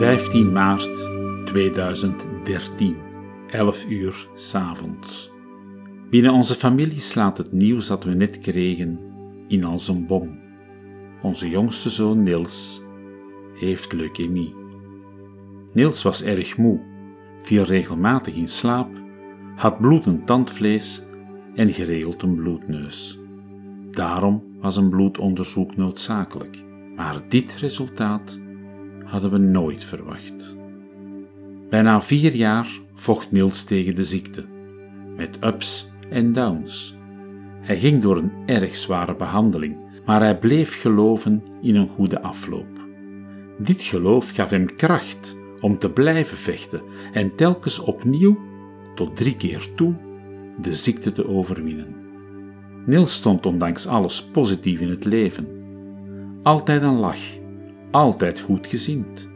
...15 maart 2013, 11 uur s'avonds. Binnen onze familie slaat het nieuws dat we net kregen in als een bom. Onze jongste zoon Niels heeft leukemie. Niels was erg moe, viel regelmatig in slaap, had bloedend tandvlees en geregeld een bloedneus. Daarom was een bloedonderzoek noodzakelijk, maar dit resultaat hadden we nooit verwacht. Bijna vier jaar vocht Niels tegen de ziekte, met ups en downs. Hij ging door een erg zware behandeling, maar hij bleef geloven in een goede afloop. Dit geloof gaf hem kracht om te blijven vechten en telkens opnieuw, tot drie keer toe, de ziekte te overwinnen. Niels stond ondanks alles positief in het leven. Altijd een lach, altijd goed gezind,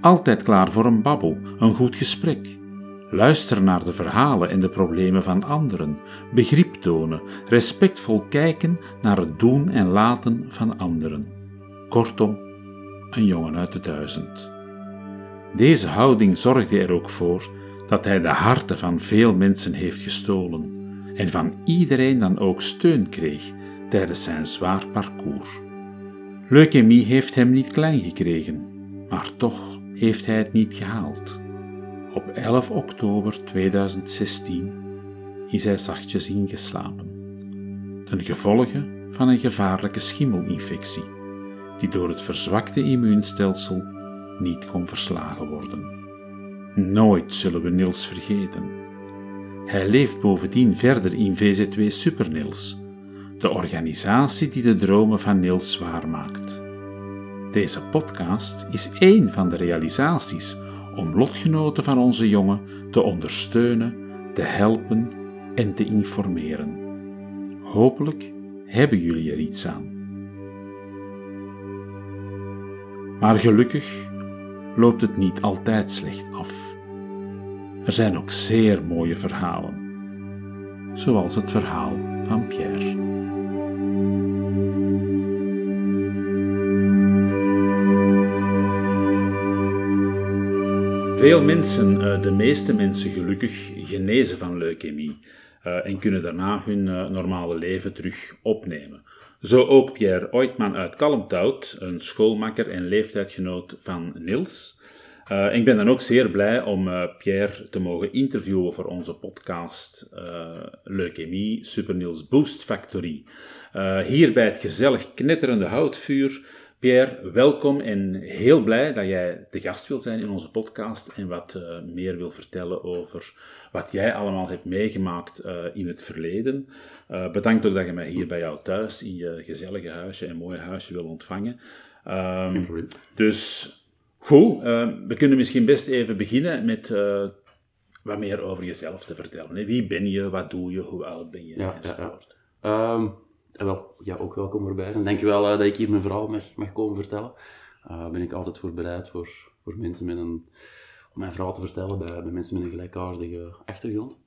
altijd klaar voor een babbel, een goed gesprek. Luister naar de verhalen en de problemen van anderen, begrip tonen, respectvol kijken naar het doen en laten van anderen. Kortom, een jongen uit de duizend. Deze houding zorgde er ook voor dat hij de harten van veel mensen heeft gestolen en van iedereen dan ook steun kreeg tijdens zijn zwaar parcours. Leukemie heeft hem niet klein gekregen, maar toch heeft hij het niet gehaald. Op 11 oktober 2016 is hij zachtjes ingeslapen, ten gevolge van een gevaarlijke schimmelinfectie, die door het verzwakte immuunstelsel niet kon verslagen worden. Nooit zullen we Niels vergeten. Hij leeft bovendien verder in VZW Supernils, de organisatie die de dromen van Niels maakt. Deze podcast is één van de realisaties om lotgenoten van onze jongen te ondersteunen, te helpen en te informeren. Hopelijk hebben jullie er iets aan. Maar gelukkig loopt het niet altijd slecht af. Er zijn ook zeer mooie verhalen, zoals het verhaal van Pierre. Veel mensen, eh, de meeste mensen gelukkig, genezen van leukemie eh, en kunnen daarna hun eh, normale leven terug opnemen. Zo ook Pierre Oitman uit Kalmthout, een schoolmakker en leeftijdgenoot van Niels. ik ben dan ook zeer blij om Pierre te mogen interviewen voor onze podcast Leukemie Super Niels Boost Factory. hier bij het gezellig knetterende houtvuur Pierre, welkom en heel blij dat jij de gast wilt zijn in onze podcast en wat uh, meer wil vertellen over wat jij allemaal hebt meegemaakt uh, in het verleden. Uh, bedankt ook dat je mij hier bij jou thuis in je gezellige huisje en mooie huisje wil ontvangen. Um, dus goed, we kunnen misschien best even beginnen met wat meer over jezelf te vertellen. Hè? Wie ben je, wat doe je, hoe oud ben je ja, enzovoort. Ja, um wel, ja, ook welkom erbij. En denk je wel uh, dat ik hier mijn verhaal mag, mag komen vertellen. Uh, ben ik altijd voorbereid voor, voor mensen met een, om mijn verhaal te vertellen bij, mensen met een gelijkaardige achtergrond.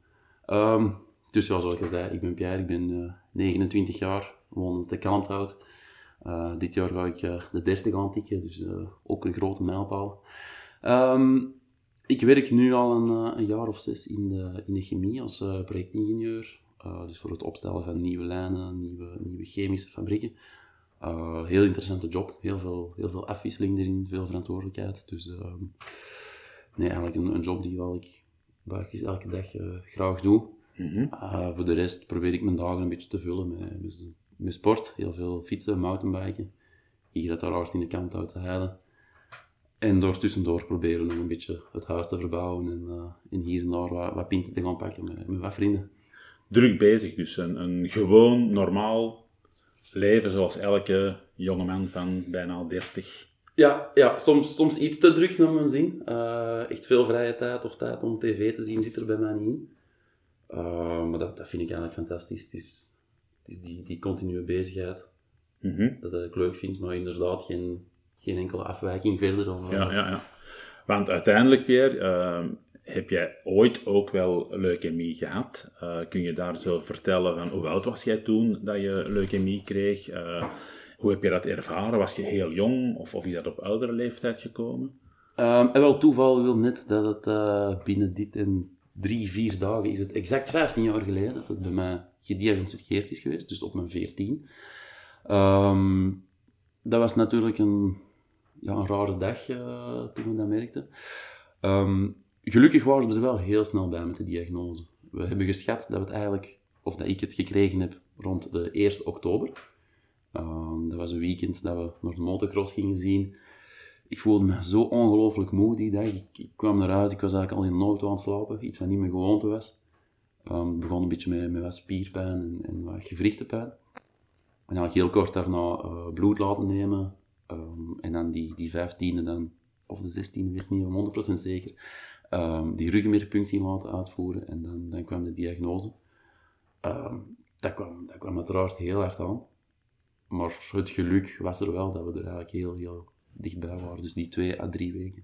Um, dus zoals ik zei, ik ben Pierre, ik ben uh, 29 jaar, woon te Kalmthout. dit jaar ga ik de 30 aantikken, dus ook een grote mijlpaal. Um, ik werk nu al een, een, jaar of zes in de, in de chemie als projectingenieur. Uh, dus voor het opstellen van nieuwe lijnen, nieuwe, nieuwe chemische fabrieken. Uh, heel interessante job, heel veel, heel veel afwisseling erin, veel verantwoordelijkheid. Dus uh, nee, eigenlijk een, een, job die wel ik, waar ik elke dag uh, graag doe. Mm -hmm. voor de rest probeer ik mijn dagen een beetje te vullen met, met, met sport. Heel veel fietsen, mountainbiken. Hier uiteraard in de kant uit te heiden. En door tussendoor proberen om een beetje het huis te verbouwen en, en hier en daar wat, wat pinten te gaan pakken met, met wat vrienden druk bezig. Dus een, een gewoon, normaal leven zoals elke jongeman van bijna 30. Ja, ja soms, soms iets te druk naar mijn zin. Uh, echt veel vrije tijd of tijd om tv te zien zit er bij mij niet in. Uh, maar dat, dat vind ik eigenlijk fantastisch. Het is, het is die, die continue bezigheid. Mm -hmm. Dat ik leuk vind, maar inderdaad geen, geen enkele afwijking verder. Of, ja, ja, ja. Want uiteindelijk, Pierre, uh, heb jij ooit ook wel leukemie gehad? Uh, kun je daar zo vertellen van hoe oud was jij toen dat je leukemie kreeg? Uh, hoe heb je dat ervaren? Was je heel jong of, of is dat op oudere leeftijd gekomen? Um, en wel toeval wil net dat het uh, binnen dit en drie, vier dagen is het exact 15 jaar geleden dat het bij mij gediagnosticeerd is geweest, dus op mijn 14. Um, dat was natuurlijk een, ja, een rare dag toen we dat merkten. Um, gelukkig waren we er wel heel snel bij met de diagnose. We hebben geschat dat we het eigenlijk, of dat ik het gekregen heb rond de 1 oktober. Um, dat was een weekend dat we nog de motocross gingen zien. Ik voelde me zo ongelooflijk moe die dag. Ik, ik, kwam naar huis, ik was eigenlijk al in de auto aan het slapen, iets wat niet mijn gewoonte was. Um, ik begon een beetje met, met wat spierpijn en, en wat gewrichtenpijn. En eigenlijk heel kort daarna uh, bloed laten nemen. Um, en dan die, die vijftiende dan, of de zestiende, weet niet, om 100% zeker. Um, die ruggenmergpunctie laten uitvoeren. En dan, kwam de diagnose. dat, kwam, dat kwam uiteraard heel hard aan. Maar het geluk was er wel dat we er eigenlijk heel, heel dichtbij waren. Dus die twee à drie weken.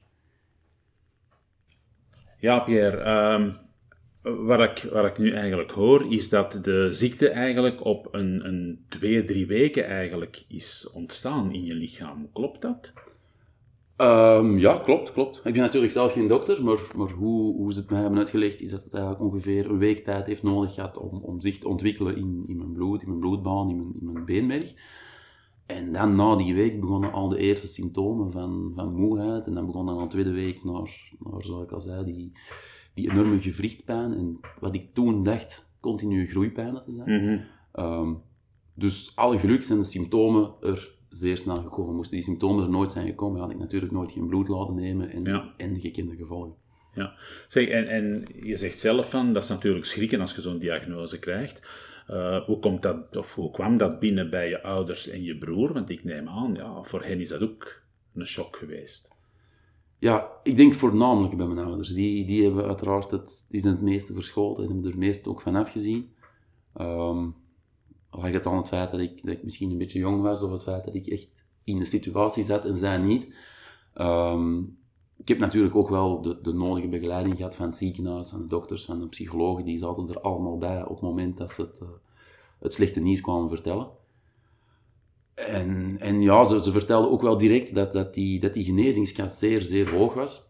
Ja, Pierre. Um, wat, ik, wat ik nu eigenlijk hoor, is dat de ziekte eigenlijk op een, een twee, drie weken eigenlijk is ontstaan in je lichaam. Klopt dat? Um, ja, klopt, klopt. Ik ben natuurlijk zelf geen dokter, maar, maar hoe, hoe ze het mij hebben uitgelegd, is dat het eigenlijk ongeveer een week tijd heeft nodig gehad om, om zich te ontwikkelen in, in mijn bloed, in mijn bloedbaan, in mijn, in mijn beenmerg. En dan na die week begonnen al de eerste symptomen van, van moeheid. En dan begon dan de tweede week naar, naar, zoals ik al zei, die, die enorme gewrichtpijn. En wat ik toen dacht, continue groeipijn te zijn. Mm -hmm. dus alle geluk zijn de symptomen er zeer snel gekomen. Moesten die symptomen er nooit zijn gekomen, had ik natuurlijk nooit geen bloed laten nemen en, ja. gekende gevolgen. Ja, zeg, en, en je zegt zelf van, dat is natuurlijk schrikken als je zo'n diagnose krijgt. Uh, hoe, komt dat, of hoe kwam dat binnen bij je ouders en je broer? Want ik neem aan, ja, voor hen is dat ook een shock geweest. Ja, ik denk voornamelijk bij mijn ouders. Die, die hebben uiteraard het, die zijn het meeste verschoten en hebben er het meeste ook van afgezien. Um, lag het aan het feit dat ik, dat ik misschien een beetje jong was, of het feit dat ik echt in de situatie zat en zij niet. Um, ik heb natuurlijk ook wel de, de nodige begeleiding gehad van het ziekenhuis, van de dokters, van de psychologen. Die zaten er allemaal bij op het moment dat ze het, uh, het slechte nieuws kwamen vertellen. En, en ja, ze, ze vertelden ook wel direct dat, dat, die, dat die genezingskans zeer, zeer hoog was.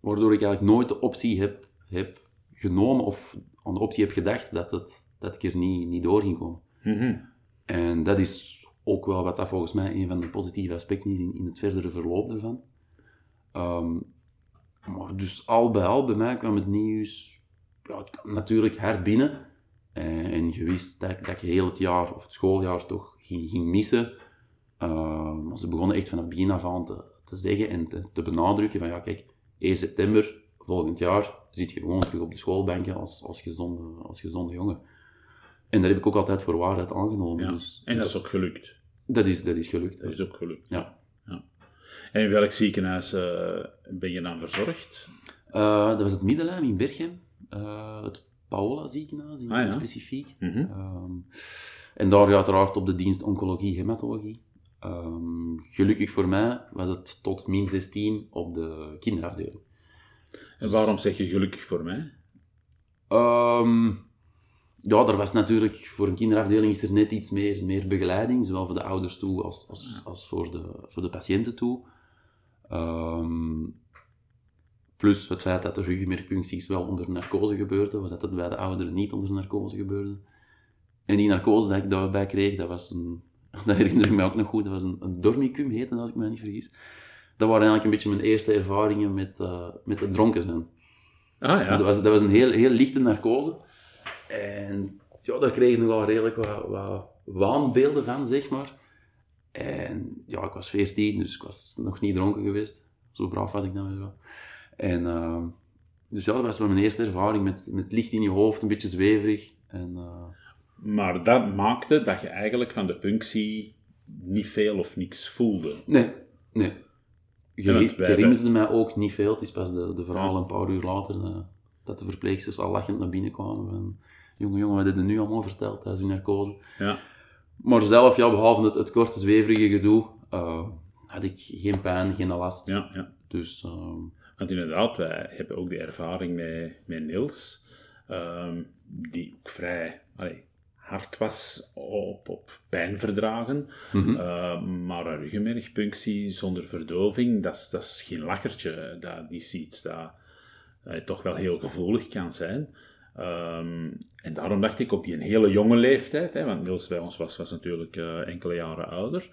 Waardoor ik eigenlijk nooit de optie heb, heb genomen of aan de optie heb gedacht dat, het, dat ik er niet, niet door ging komen. Mm En dat is ook wel wat dat volgens mij een van de positieve aspecten is in, het verdere verloop ervan. Um, maar dus al bij al, bij mij kwam het nieuws ja, natuurlijk hard binnen. En, en je wist dat, dat je heel het jaar, of het schooljaar toch, ging, missen. Uh, maar ze begonnen echt vanaf begin af aan te, te zeggen en te, te, benadrukken van ja, kijk, 1 september volgend jaar zit je gewoon terug op de schoolbanken als, als, gezonde, als gezonde jongen. En dat heb ik ook altijd voor waarheid aangenomen. Ja. Dus, en dat is ook gelukt. Dat is, dat is gelukt. Dat is ook gelukt. Ja. ja. En in welk ziekenhuis uh, ben je dan verzorgd? Uh, dat was het Middelheim in Berchem. Uh, het Paola ziekenhuis in ah, ja. specifiek. Mm -hmm. um, en daar uiteraard op de dienst oncologie hematologie. Um, gelukkig voor mij was het tot min 16 op de kinderafdeling. En waarom zeg je gelukkig voor mij? Um, ja, er was natuurlijk, voor een kinderafdeling is er net iets meer, meer begeleiding, zowel voor de ouders toe als, als, als voor, de, voor de patiënten toe. Um, plus het feit dat de ruggenmergpuncties wel onder narcose gebeurde, wat dat bij de ouderen niet onder narcose gebeurde. En die narcose dat ik daarbij kreeg, dat was een, dat herinner ik me ook nog goed, dat was een, een dormicum heette, als ik me niet vergis. Dat waren eigenlijk een beetje mijn eerste ervaringen met, uh, met het dronken zijn. Ah, ja. Dus dat, was, dat was een heel, heel lichte narcose. En ja, daar kreeg ik nog wel redelijk wat, wat waanbeelden van, zeg maar. En ja, ik was 14, dus ik was nog niet dronken geweest. Zo braaf was ik dan weer wel. En uh, dus ja, dat was wel mijn eerste ervaring met, met licht in je hoofd, een beetje zweverig. En, uh... Maar dat maakte dat je eigenlijk van de punctie niet veel of niks voelde. Nee, nee. Je, herinnerde mij ook niet veel. Het is pas de, de verhaal een paar uur later eh, dat de verpleegsters al lachend naar binnen kwamen. Van, jongen, jongen, wat heb je nu allemaal verteld tijdens uw narcose? Ja, Maar zelf, ja, behalve het, het korte zweverige gedoe, eh, had ik geen pijn, geen last. ja, ja. Dus ehm, Want inderdaad, wij hebben ook de ervaring met, met Niels, ehm, die ook vrij allee, hard was op, op pijnverdragen. mhm. Uh, maar een ruggenmergpunctie zonder verdoving, dat is, dat is geen lachertje. Dat is iets dat eh, toch wel heel gevoelig kan zijn. Ehm, en daarom dacht ik op die hele jonge leeftijd, hè, want Niels bij ons was, was natuurlijk eh, enkele jaren ouder,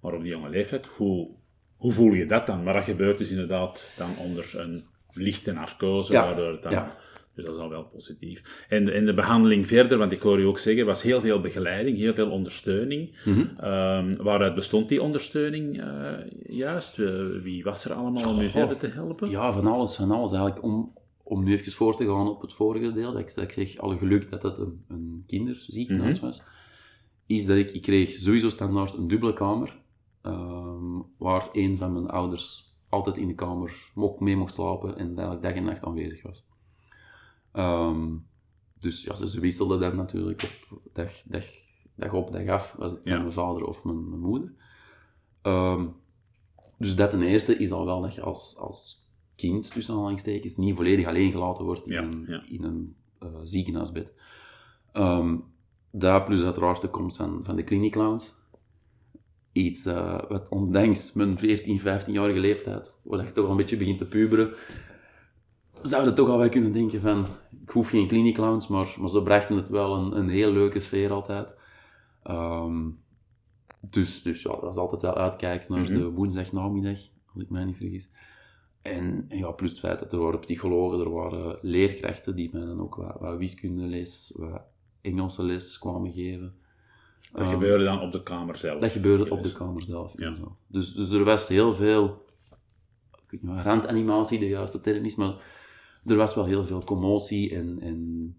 maar op die jonge leeftijd, hoe, hoe voel je dat dan? Maar dat gebeurt dus inderdaad dan onder een lichte narcose, Ja, waardoor het dan... ja. Dus dat is al wel positief. En, de- en de behandeling verder, want ik hoor u ook zeggen, was heel veel begeleiding, heel veel ondersteuning. Ehm, waaruit bestond die ondersteuning eh, juist? Eh, wie was er allemaal om u verder te helpen? Ja, van alles, van alles eigenlijk. Om, om nu even voor te gaan op het vorige deel, dat ik, dat ik zeg, alle geluk dat het een, een kinderziekenhuis was, is dat ik, ik kreeg sowieso standaard een dubbele kamer, ehm, waar een van mijn ouders altijd in de kamer mee mocht slapen en eigenlijk dag en nacht aanwezig was. Ehm, dus ja, ze, ze wisselden dan natuurlijk op dag, dag, dag op, dag af, was het Ja. mijn vader of mijn, mijn moeder. Ehm, dus dat ten eerste is al wel dat je als, als kind, tussen aanhalingstekens, niet volledig alleen gelaten wordt in Ja, een, ja. in een eh, ziekenhuisbed. Ehm daar plus uiteraard de komst van, van de klinieklounge. Iets eh, wat ondanks mijn 14, 15-jarige leeftijd, waar ik toch al een beetje begint te puberen, zou je toch al wel kunnen denken van, ik hoef geen klinieklounge, maar, maar ze brachten het wel een, een heel leuke sfeer altijd. Ehm, dus, dus ja, dat was altijd wel uitkijken naar Mhm. de woensdagnamiddag, als ik mij niet vergis. En, en ja, plus het feit dat er waren psychologen, er waren leerkrachten die mij dan ook wat, wat wiskundeles, wat Engelse les kwamen geven. Dat Ehm, gebeurde dan op de kamer zelf. dat gebeurde op de kamer zelf. Ja. Dus, dus er was heel veel, ik weet niet of randanimatie de juiste term is, maar er was wel heel veel commotie en, en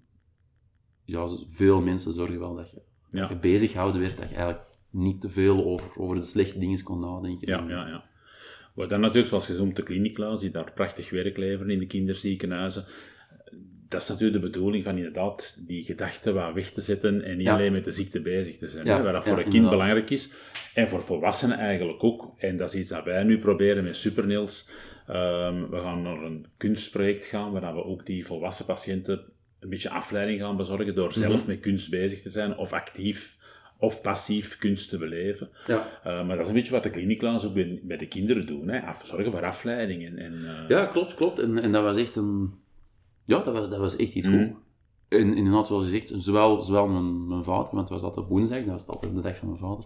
ja, veel mensen zorgen wel dat je, Ja. dat je bezig gehouden werd, dat je eigenlijk niet te veel over, over de slechte dingen kon nadenken. Ja, ja, ja. Wat dan natuurlijk, zoals gezegd, de kliniekluis, die daar prachtig werk leveren in de kinderziekenhuizen. Dat is natuurlijk de bedoeling van inderdaad die gedachten wat weg te zetten en niet Ja. alleen met de ziekte bezig te zijn. Ja, hè, waar dat ja, voor een kind inderdaad. belangrijk is. En voor volwassenen eigenlijk ook. En dat is iets dat wij nu proberen met Supernils. Ehm, we gaan naar een kunstproject gaan, waar we ook die volwassen patiënten een beetje afleiding gaan bezorgen door zelf Mhm. met kunst bezig te zijn, of actief of passief kunst te beleven. Ja. Uh, maar dat is een beetje wat de kliniekklaas ook bij, bij de kinderen doen. Hè? Af, zorgen voor afleiding. En, en, uh, Ja, klopt, klopt. En, en dat was echt een... Ja, dat was, dat was echt iets Mhm. goed. En inderdaad, zoals je zegt, zowel, zowel mijn, mijn vader, want het was altijd woensdag, dat was altijd de dag van mijn vader,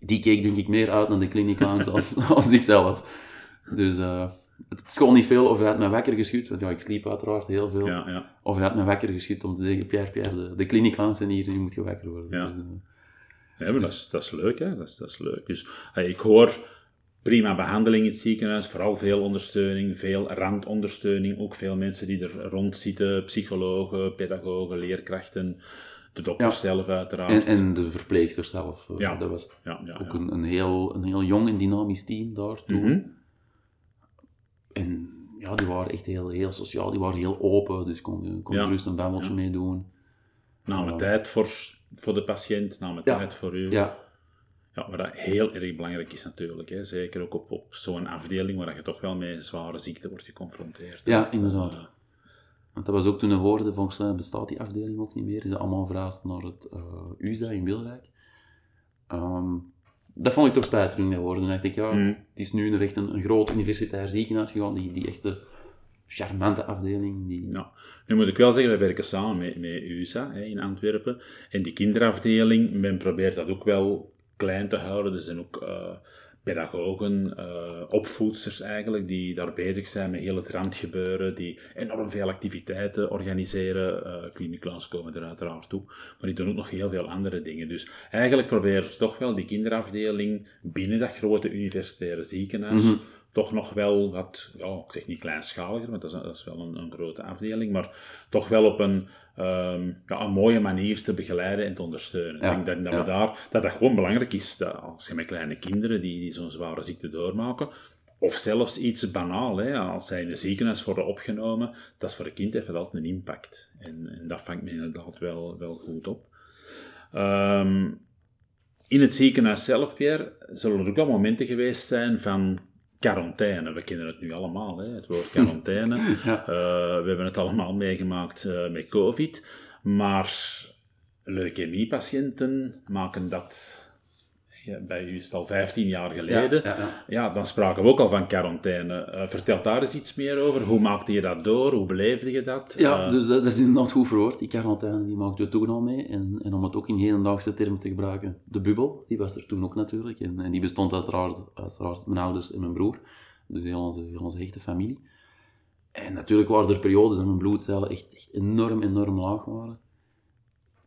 die keek denk ik meer uit naar de kliniek aan als, als ik zelf. Dus eh, het gewoon niet veel of hij had mij wakker geschud, want ja, ik sliep uiteraard heel veel. ja, ja. Of hij had mij wakker geschud om te zeggen, Pierre, Pierre, de, de kliniek langs en hier, nu moet je wakker worden. Ja. Dus, dat is, dat is leuk, hè? Dat is, dat is leuk. Dus hey, ik hoor prima behandeling in het ziekenhuis, vooral veel ondersteuning, veel randondersteuning, ook veel mensen die er rond zitten, psychologen, pedagogen, leerkrachten, de dokter Ja. zelf uiteraard. en, en de verpleegster zelf, eh, Ja. dat was ja, ja, ook een, een, heel, een heel jong en dynamisch team daar toen. Mhm. En ja, die waren echt heel, heel sociaal, die waren heel open, dus kon, kon Ja. gerust een babbeltje Ja. meedoen. Namen Ja. tijd voor, voor de patiënt, namen Ja. tijd voor u. Ja, Ja, wat dat heel erg belangrijk is natuurlijk. Hè. Zeker ook op, op zo'n afdeling waar je toch wel met zware ziekte wordt geconfronteerd. Ja, inderdaad. Want dat was ook toen we hoorden, volgens mij bestaat die afdeling ook niet meer, is dat allemaal verhuisd naar het eh UZA in Wilrijk. Ehm, dat vond ik toch spijtig toen ik dat hoorde. Ik, ja, Mm. het is nu een, echt een, een groot universitair ziekenhuis gegaan, die, die echte charmante afdeling. Die... Nou, nu moet ik wel zeggen, we werken samen met, met USA hè, in Antwerpen. En die kinderafdeling, men probeert dat ook wel klein te houden. Er zijn ook eh, pedagogen, eh, opvoedsters eigenlijk, die daar bezig zijn met heel het randgebeuren, die enorm veel activiteiten organiseren. Uh, komen er uiteraard toe, maar die doen ook nog heel veel andere dingen. Dus eigenlijk proberen ze toch wel die kinderafdeling binnen dat grote universitaire ziekenhuis Mhm. Toch nog wel wat, ja, ik zeg niet kleinschaliger, want dat is, dat is wel een, een, grote afdeling, maar toch wel op een, ehm, ja, een mooie manier te begeleiden en te ondersteunen. ik denk dat, dat, we daar, dat dat gewoon belangrijk is, dat als je met kleine kinderen die, die zo'n zware ziekte doormaken, of zelfs iets banaal, hè, als zij in een ziekenhuis worden opgenomen, dat is voor een kind heeft altijd een impact. En, en dat vangt me inderdaad wel, wel goed op. Ehm, in het ziekenhuis zelf, Pierre, zullen er ook wel momenten geweest zijn van quarantaine. We kennen het nu allemaal, hè, het woord quarantaine. Ja. Uh, we hebben het allemaal meegemaakt uh, met COVID. Maar leukemiepatiënten maken dat bij u is het al 15 jaar geleden. Ja, ja, ja. dan spraken we ook al van quarantaine. Uh, vertel daar eens iets meer over. Hoe maakte je dat door? Hoe beleefde je dat? Ja, uh, dus dat, is inderdaad goed verwoord. Die quarantaine die maakte we toen al mee. En, en om het ook in hedendaagse termen te gebruiken, de bubbel, die was er toen ook natuurlijk. En, en die bestond uiteraard, uiteraard mijn ouders en mijn broer. Dus heel onze, heel onze hechte familie. En natuurlijk waren er periodes dat mijn bloedcellen echt, echt enorm, enorm laag waren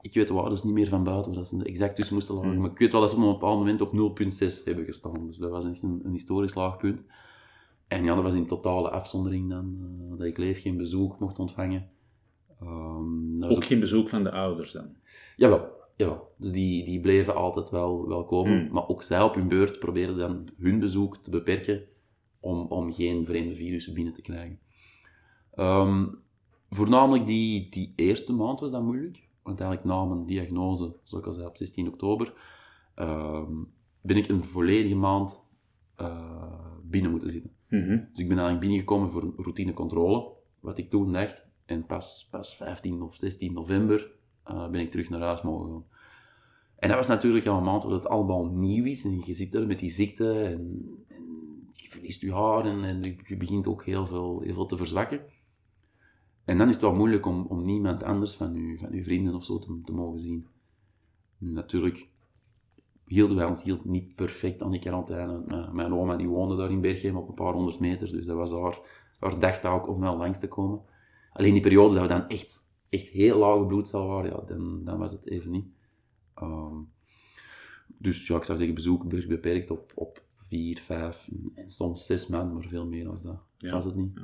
ik weet de waardes niet meer van buiten, dat ze exact tussen moesten lagen. Hmm. Maar ik weet wel dat ze op een bepaald moment op 0,6 hebben gestaan. Dus dat was echt een, een, historisch laag punt. En ja, dat was in totale afzondering dan, uh, dat ik leef geen bezoek mocht ontvangen. Um, ook, ook, geen bezoek van de ouders dan? Jawel, jawel. Dus die, die bleven altijd wel, wel komen. Hmm. Maar ook zij op hun beurt probeerden dan hun bezoek te beperken om, om geen vreemde virussen binnen te krijgen. Um, voornamelijk die, die eerste maand was dat moeilijk uiteindelijk na mijn diagnose, zoals ik al zei, op 16 oktober, ehm, ben ik een volledige maand uh, binnen moeten zitten. Mhm. Dus ik ben eigenlijk binnengekomen voor routinecontrole, wat ik toen dacht. En pas, pas 15 of 16 november uh, ben ik terug naar huis mogen gaan. En dat was natuurlijk al een maand waar het allemaal nieuw is. En je zit er met die ziekte en, en je verliest je haar en, en, je begint ook heel veel, heel veel te verzwakken. En dan is het wel moeilijk om, om niemand anders van uw, van uw vrienden of zo te, te mogen zien. natuurlijk hielden wij ons hield niet perfect aan die quarantaine. Mijn oma die woonde daar in Bergheim op een paar honderd meter, dus dat was haar, haar dagtaak om wel langs te komen. Alleen die periode dat we dan echt, echt heel lage bloedcel waren, ja, dan, dan was het even niet. Ehm, dus ja, ik zou zeggen, bezoek beperkt op, op vier, vijf en soms zes maanden, maar veel meer dan dat was het niet.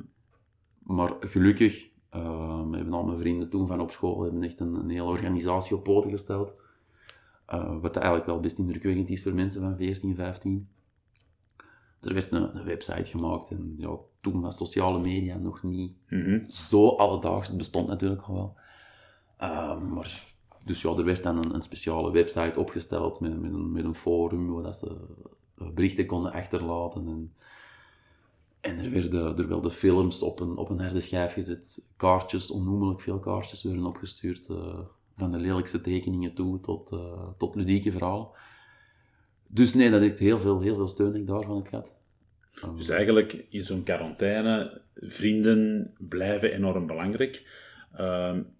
Maar gelukkig Uh, we hebben al mijn vrienden toen van op school hebben echt een, een hele organisatie op poten gesteld. Uh, wat eigenlijk wel best indrukwekkend is voor mensen van 14, 15. Er werd een, een website gemaakt en ja, toen was sociale media nog niet mm zo alledaags. Het bestond natuurlijk al wel. Uh, maar, dus ja, er werd dan een, een speciale website opgesteld met, met, een, met een forum waar dat ze berichten konden achterlaten. En, en er werden, er werden films op een, op een harde schijf gezet, kaartjes, onnoemelijk veel kaartjes werden opgestuurd, uh, van de lelijkste tekeningen toe tot, uh, tot ludieke verhalen. Dus nee, dat heeft heel veel, heel veel steun ik daarvan heb gehad. Dus eigenlijk in zo'n quarantaine, vrienden blijven enorm belangrijk.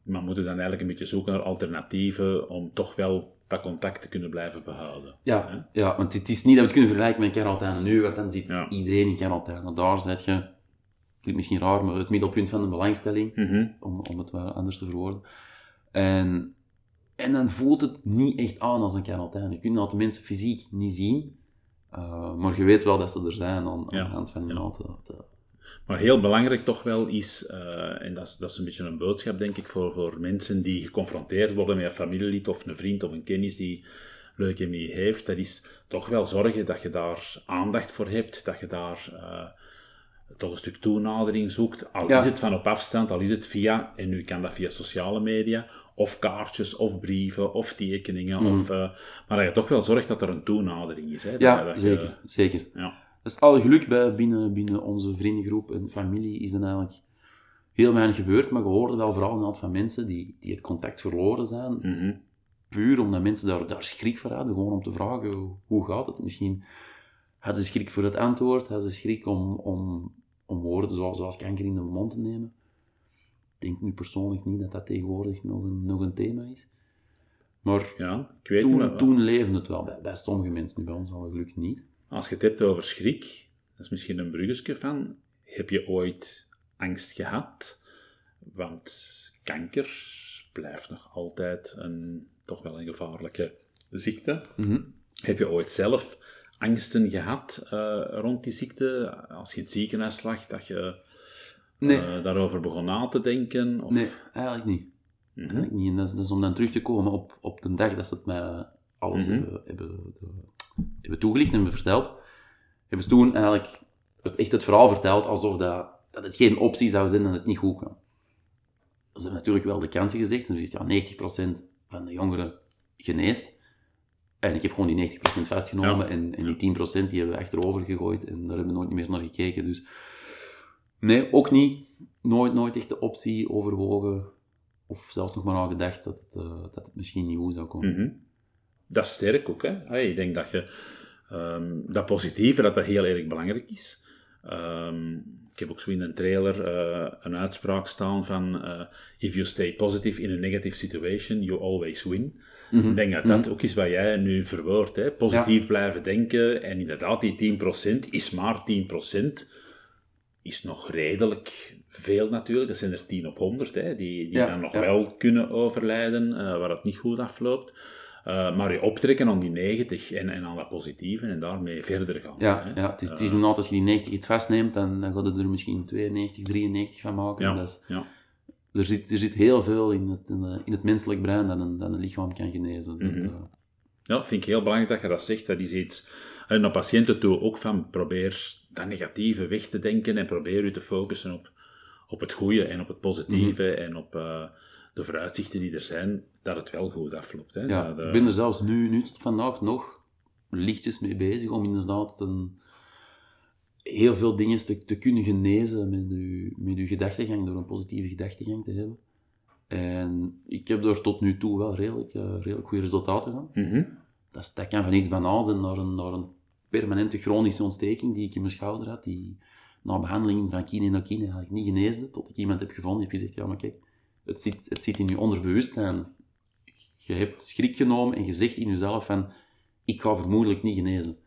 Maar moeten dan eigenlijk een beetje zoeken naar alternatieven om toch wel dat contact te kunnen blijven behouden. Ja, ja want het is niet dat we het kunnen vergelijken met quarantaine nu, want dan zit iedereen in quarantaine. Daar zet je, klinkt misschien raar, maar het middelpunt van de belangstelling, mhm. om, om het wel anders te verwoorden. En, en dan voelt het niet echt aan als een quarantaine. Je kunt dat de mensen fysiek niet zien, uh, maar je weet wel dat ze er zijn aan, aan de hand van iemand. Ja. Maar heel belangrijk toch wel is, uh, en dat is, dat is een beetje een boodschap denk ik voor, voor mensen die geconfronteerd worden met een familielid of een vriend of een kennis die leukemie heeft, dat is toch wel zorgen dat je daar aandacht voor hebt, dat je daar uh, toch een stuk toenadering zoekt, al is het van op afstand, al is het via, en nu kan dat via sociale media, of kaartjes, of brieven, of tekeningen, mm. of, uh, maar dat je toch wel zorgt dat er een toenadering is. Hè, ja, dat zeker, zeker. Ja. Dus alle geluk bij, binnen, binnen onze vriendengroep en familie is er eigenlijk heel weinig gebeurd, maar we hoorden wel vooral een aantal van mensen die, die het contact verloren zijn. Mhm. Puur omdat mensen daar, daar schrik voor hadden, gewoon om te vragen hoe gaat het. Misschien hadden ze schrik voor het antwoord, hadden ze schrik om, om, om woorden zoals, zoals kanker in de mond te nemen. Ik denk nu persoonlijk niet dat dat tegenwoordig nog een, nog een thema is. Maar ja, ik weet toen, toen leefde het wel, bij, bij sommige mensen, bij ons alle geluk niet. Als je het hebt over schrik, dat is misschien een bruggetje van, heb je ooit angst gehad? Want kanker blijft nog altijd een, toch wel een gevaarlijke ziekte. Mhm. Heb je ooit zelf angsten gehad uh, rond die ziekte? Als je het ziekenhuis lag, dat je Nee. uh, daarover begon na te denken? Of? Nee, eigenlijk niet. Eigenlijk niet. En dat is, dat is om dan terug te komen op, op de dag dat ze het mij alles Mhm. hebben, hebben, hebben toegelicht en hebben verteld, hebben ze toen eigenlijk het, echt het verhaal verteld alsof dat, dat het geen optie zou zijn en het niet goed kwam. Ze hebben natuurlijk wel de kansen gezegd. En ze zegt, ja, 90% van de jongeren geneest. En ik heb gewoon die 90% vastgenomen Ja. en, en die 10% die hebben we achterover gegooid en daar hebben we nooit meer naar gekeken. Dus nee, ook niet. Nooit, nooit echt de optie overwogen of zelfs nog maar aan gedacht dat het, eh, dat het misschien niet goed zou komen. Mhm. Dat is sterk ook. Hè? Hey, ik denk dat je ehm, dat positieve, dat dat heel erg belangrijk is. Ehm, ik heb ook zo in een trailer eh, een uitspraak staan van eh, if you stay positive in a negative situation, you always win. Mhm. Ik denk dat dat ook is wat jij nu verwoordt. Hè? Positief blijven denken en inderdaad die 10% is maar 10%. Is nog redelijk veel natuurlijk. Dat zijn er 10 op 100 hè, die, die Ja, dan nog ja. wel kunnen overlijden, eh, waar het niet goed afloopt. Eh, maar je optrekken aan die 90 en, en aan dat positieve en daarmee verder gaan. Ja, hè. ja het, is, het is inderdaad, als je die 90 het vastneemt, dan, dan gaat er misschien 92, 93 van maken. Ja, Dat is- ja. er, zit, er zit heel veel in het, in, de- in het menselijk brein dat een, dat een lichaam kan genezen. Dat, eh, Ja, vind ik heel belangrijk dat je dat zegt. Dat is iets, naar patiënten toe ook van, probeer dat negatieve weg te denken en probeer je te focussen op, op het goede en op het positieve Mhm. en op eh, de vooruitzichten die er zijn, dat het wel goed afloopt. Hè? ja, Dat, eh, ik ben er zelfs nu, nu tot vandaag nog lichtjes mee bezig om inderdaad een, heel veel dingen te, te kunnen genezen met je, met uw gedachtegang, door een positieve gedachtegang te hebben. En ik heb daar tot nu toe wel redelijk, eh, redelijk goede resultaten van. mhm. Dat, is- dat kan van iets banaals zijn naar een, naar een permanente chronische ontsteking die ik in mijn schouder had, die na behandeling van kininokin eigenlijk niet geneesde, tot ik iemand heb gevonden die heeft gezegd, ja maar kijk, het zit, het zit in je onderbewustzijn. Je hebt schrik genomen en je zegt in jezelf van, ik ga vermoedelijk niet genezen.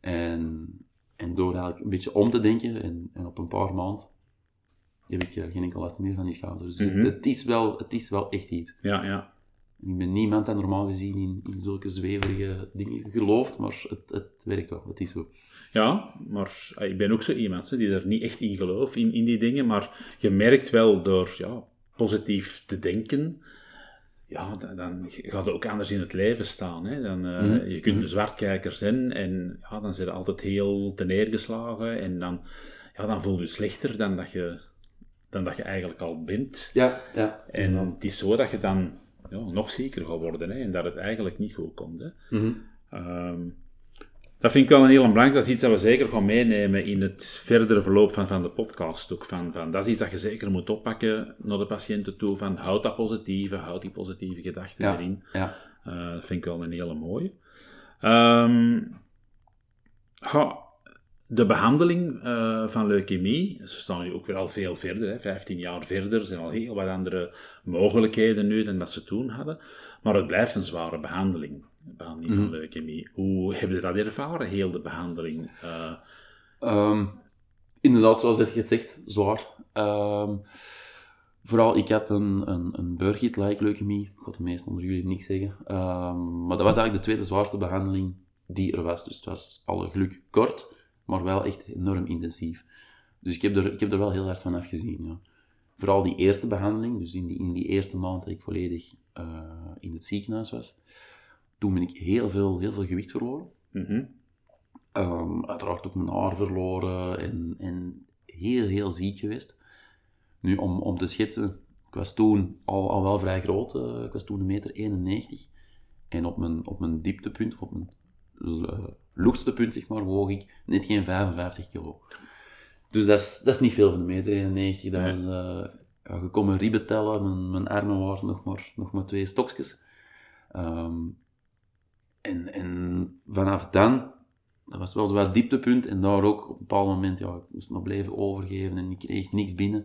En, en door eigenlijk een beetje om te denken, en, en op een paar maanden, heb ik eh, geen enkel last meer van die schouder. Dus Mhm. het, het is wel, het is wel echt iets. ja, ja. Ik ben niemand dat normaal gezien in, in zulke zweverige dingen gelooft, maar het, het werkt wel, het is zo. Ja, maar eh, ik ben ook zo iemand hè, die er niet echt in gelooft, in, in die dingen. Maar je merkt wel door ja, positief te denken, ja, dan, dan gaat het ook anders in het leven staan. Hè. Dan, eh, Mhm. Je kunt Mhm. een zwartkijker zijn en ja, dan zit je altijd heel neergeslagen. En dan, ja, dan voel je je slechter dan dat je, dan dat je eigenlijk al bent. Ja, ja. En het is zo dat je dan ja, nog zieker gaat worden hè, en dat het eigenlijk niet goed komt. Hè. Mhm. Ehm, dat vind ik wel een heel belangrijk. Dat is iets dat we zeker gaan meenemen in het verdere verloop van, van de podcast. Ook van, van, dat is iets dat je zeker moet oppakken naar de patiënten toe. Van, houd dat positieve, houd die positieve gedachten Ja, erin. ja. Eh, dat vind ik wel een hele mooie. Ehm, de behandeling eh, van leukemie, ze staan nu ook weer al veel verder, hè, 15 jaar verder, er zijn al heel wat andere mogelijkheden nu dan dat ze toen hadden. Maar het blijft een zware behandeling, de behandeling van leukemie. Hoe heb je dat ervaren, heel de behandeling? Eh, Ehm, inderdaad, zoals je het zegt, zwaar. Ehm, vooral, ik had een, een, een Burkitt-like leukemie. Ik ga de meesten onder jullie niks zeggen. Ehm, maar dat was eigenlijk de tweede zwaarste behandeling die er was. Dus het was alle geluk kort, maar wel echt enorm intensief. Dus ik heb er, ik heb er wel heel hard van afgezien, ja. Vooral die eerste behandeling, dus in die, in die eerste maand dat ik volledig eh, in het ziekenhuis was, toen ben ik heel veel, heel veel gewicht verloren. mhm. Ehm, uiteraard ook mijn haar verloren en, en heel, heel ziek geweest. Nu, om, om te schetsen, ik was toen al, al wel vrij groot. eh, ik was toen 1,91 meter. 91. En op mijn, op mijn dieptepunt, op mijn uh, luchtste punt, zeg maar, woog ik net geen 55 kilo. Dus dat is, dat is niet veel van 1,91 meter. 91. Dat Nee. was, eh, ja, je kon mijn ribben tellen, mijn, mijn armen waren nog maar, nog maar twee stokjes. Ehm, en, en vanaf dan, dat was wel zo'n dieptepunt, en daar ook op een bepaald moment, ja, ik moest me blijven overgeven en ik kreeg niks binnen.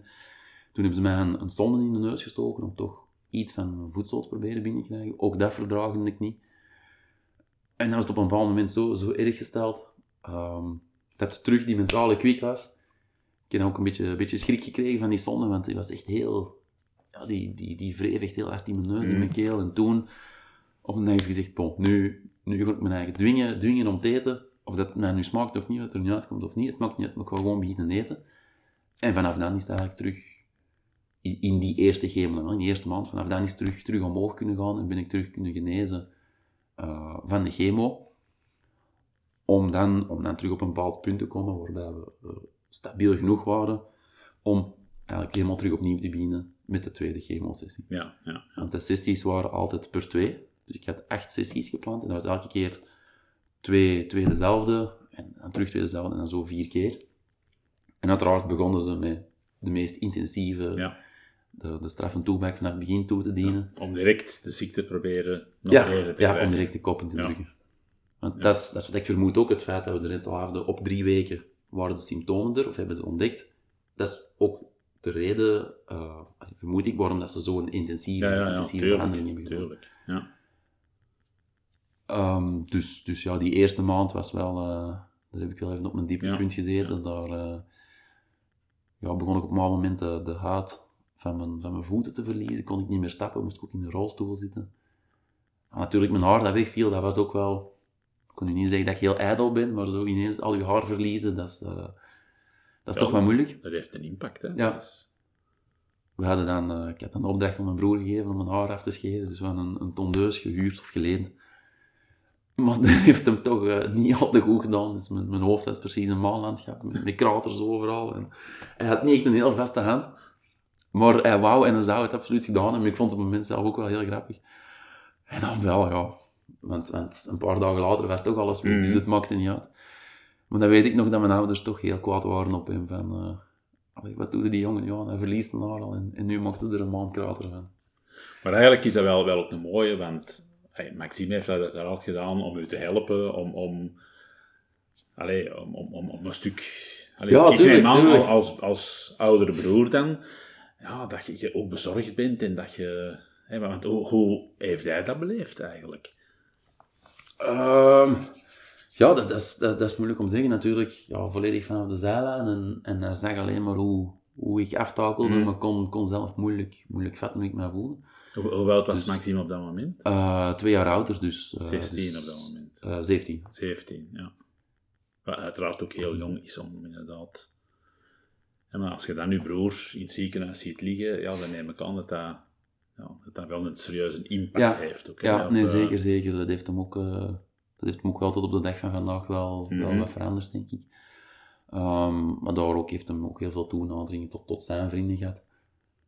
Toen hebben ze mij een, een sonde in de neus gestoken om toch iets van voedsel te proberen binnen te krijgen. Ook dat verdraagde ik niet. En dan was het op een bepaald moment zo, zo erg gesteld, ehm, dat terug die mentale kwik was. Ik heb ook een beetje, een beetje schrik gekregen van die sonde, want die was echt heel... Ja, die, die, die wreef echt heel hard in mijn neus, in mijn keel. En toen, een dag heb ik gezegd, bon, nu, nu ga ik mijn eigen dwingen, dwingen om te eten. of dat het mij nu smaakt of niet, dat het er niet uitkomt of niet, het maakt niet uit, maar ik ga gewoon beginnen eten. En vanaf dan is het eigenlijk terug, in, in die eerste chemo, in die eerste maand, vanaf dan is het terug, terug omhoog kunnen gaan en ben ik terug kunnen genezen uh, van de chemo. Om dan, om dan terug op een bepaald punt te komen waarbij we uh, stabiel genoeg waren om eigenlijk helemaal terug opnieuw te beginnen met de tweede chemosessie. Ja, ja, ja. Want de sessies waren altijd per twee. Dus ik had acht sessies gepland en dat was elke keer twee, twee dezelfde, en dan terug twee dezelfde, en dan zo vier keer. En uiteraard begonnen ze met de meest intensieve, ja. de, de straf en toeback vanaf het begin toe te dienen. Om direct de ziekte proberen nog Ja, te ja krijgen. om direct de kop in te drukken. Want dat, is, dat is wat ik vermoed ook, het feit dat we erin al hadden, op drie weken waren de symptomen er, of hebben ze ontdekt. Dat is ook de reden, eh, vermoed ik, waarom dat ze zo'n intensieve, Ja, ja, ja, intensieve behandeling hebben gedaan. Ehm, dus, dus ja, die eerste maand was wel, eh, daar heb ik wel even op mijn dieptepunt Ja, gezeten. Daar eh, ja, begon ik op een moment de, de huid van mijn, van mijn voeten te verliezen. Kon ik niet meer stappen, moest ik ook in de rolstoel zitten. En natuurlijk, mijn haar dat wegviel, dat was ook wel... Ik kon nu niet zeggen dat ik heel ijdel ben, maar zo ineens al je haar verliezen, dat is, eh, dat is Ja, toch wel moeilijk. Dat heeft een impact, hè. Ja. Is- We hadden dan, ik had dan de opdracht aan mijn broer gegeven om mijn haar af te scheren, dus we hadden een, een tondeus gehuurd of geleend. Maar dat heeft hem toch eh, niet al te goed gedaan, dus mijn, mijn hoofd was precies een maanlandschap, met, met kraters overal. En hij had niet echt een heel vaste hand, maar hij wou en hij zou het absoluut gedaan hebben. Ik vond het op het moment zelf ook wel heel grappig. En dan wel, ja, want, want een paar dagen later was toch alles goed, Mhm. dus het maakte niet uit. Maar dan weet ik nog dat mijn ouders toch heel kwaad waren op hem, van... Allee, wat doet die jongen? Ja, hij verliest een haar al en, en nu mocht er een maand krater van. Maar eigenlijk is dat wel, wel ook een mooie, want Maxime heeft dat, dat altijd gedaan om u te helpen, om, om, allee, om, om, om, een stuk... Allee, Ja, ik tuurlijk, aan, tuurlijk. als, als oudere broer dan, ja, dat je, je ook bezorgd bent en dat je... Hey, want hoe, hoe heeft hij dat beleefd eigenlijk? Ehm, ja, dat, dat, is, dat, dat is moeilijk om te zeggen natuurlijk. Ja, volledig vanaf de zijlijn en, en hij zag alleen maar hoe, hoe ik aftakelde, Mhm. maar kon, kon zelf moeilijk, moeilijk vatten hoe ik me voelde. Hoe, hoe oud was Dus- Maxime op dat moment? Eh, twee jaar ouder, dus... eh, 16 dus, op dat moment. eh, 17. 17, ja. Wat uiteraard ook heel jong is om inderdaad... Ja, maar als je dan je broer in het ziekenhuis ziet liggen, ja, dan neem ik aan dat dat, ja, dat, dat wel een serieuze impact Ja, heeft. Ook, hè, Ja, op, nee, eh, zeker, zeker. Dat heeft hem ook, dat heeft hem ook wel tot op de dag van vandaag wel, wel Mhm. wat veranderd, denk ik. Ehm, maar daar ook heeft hem ook heel veel toenadering tot, tot zijn vrienden gehad.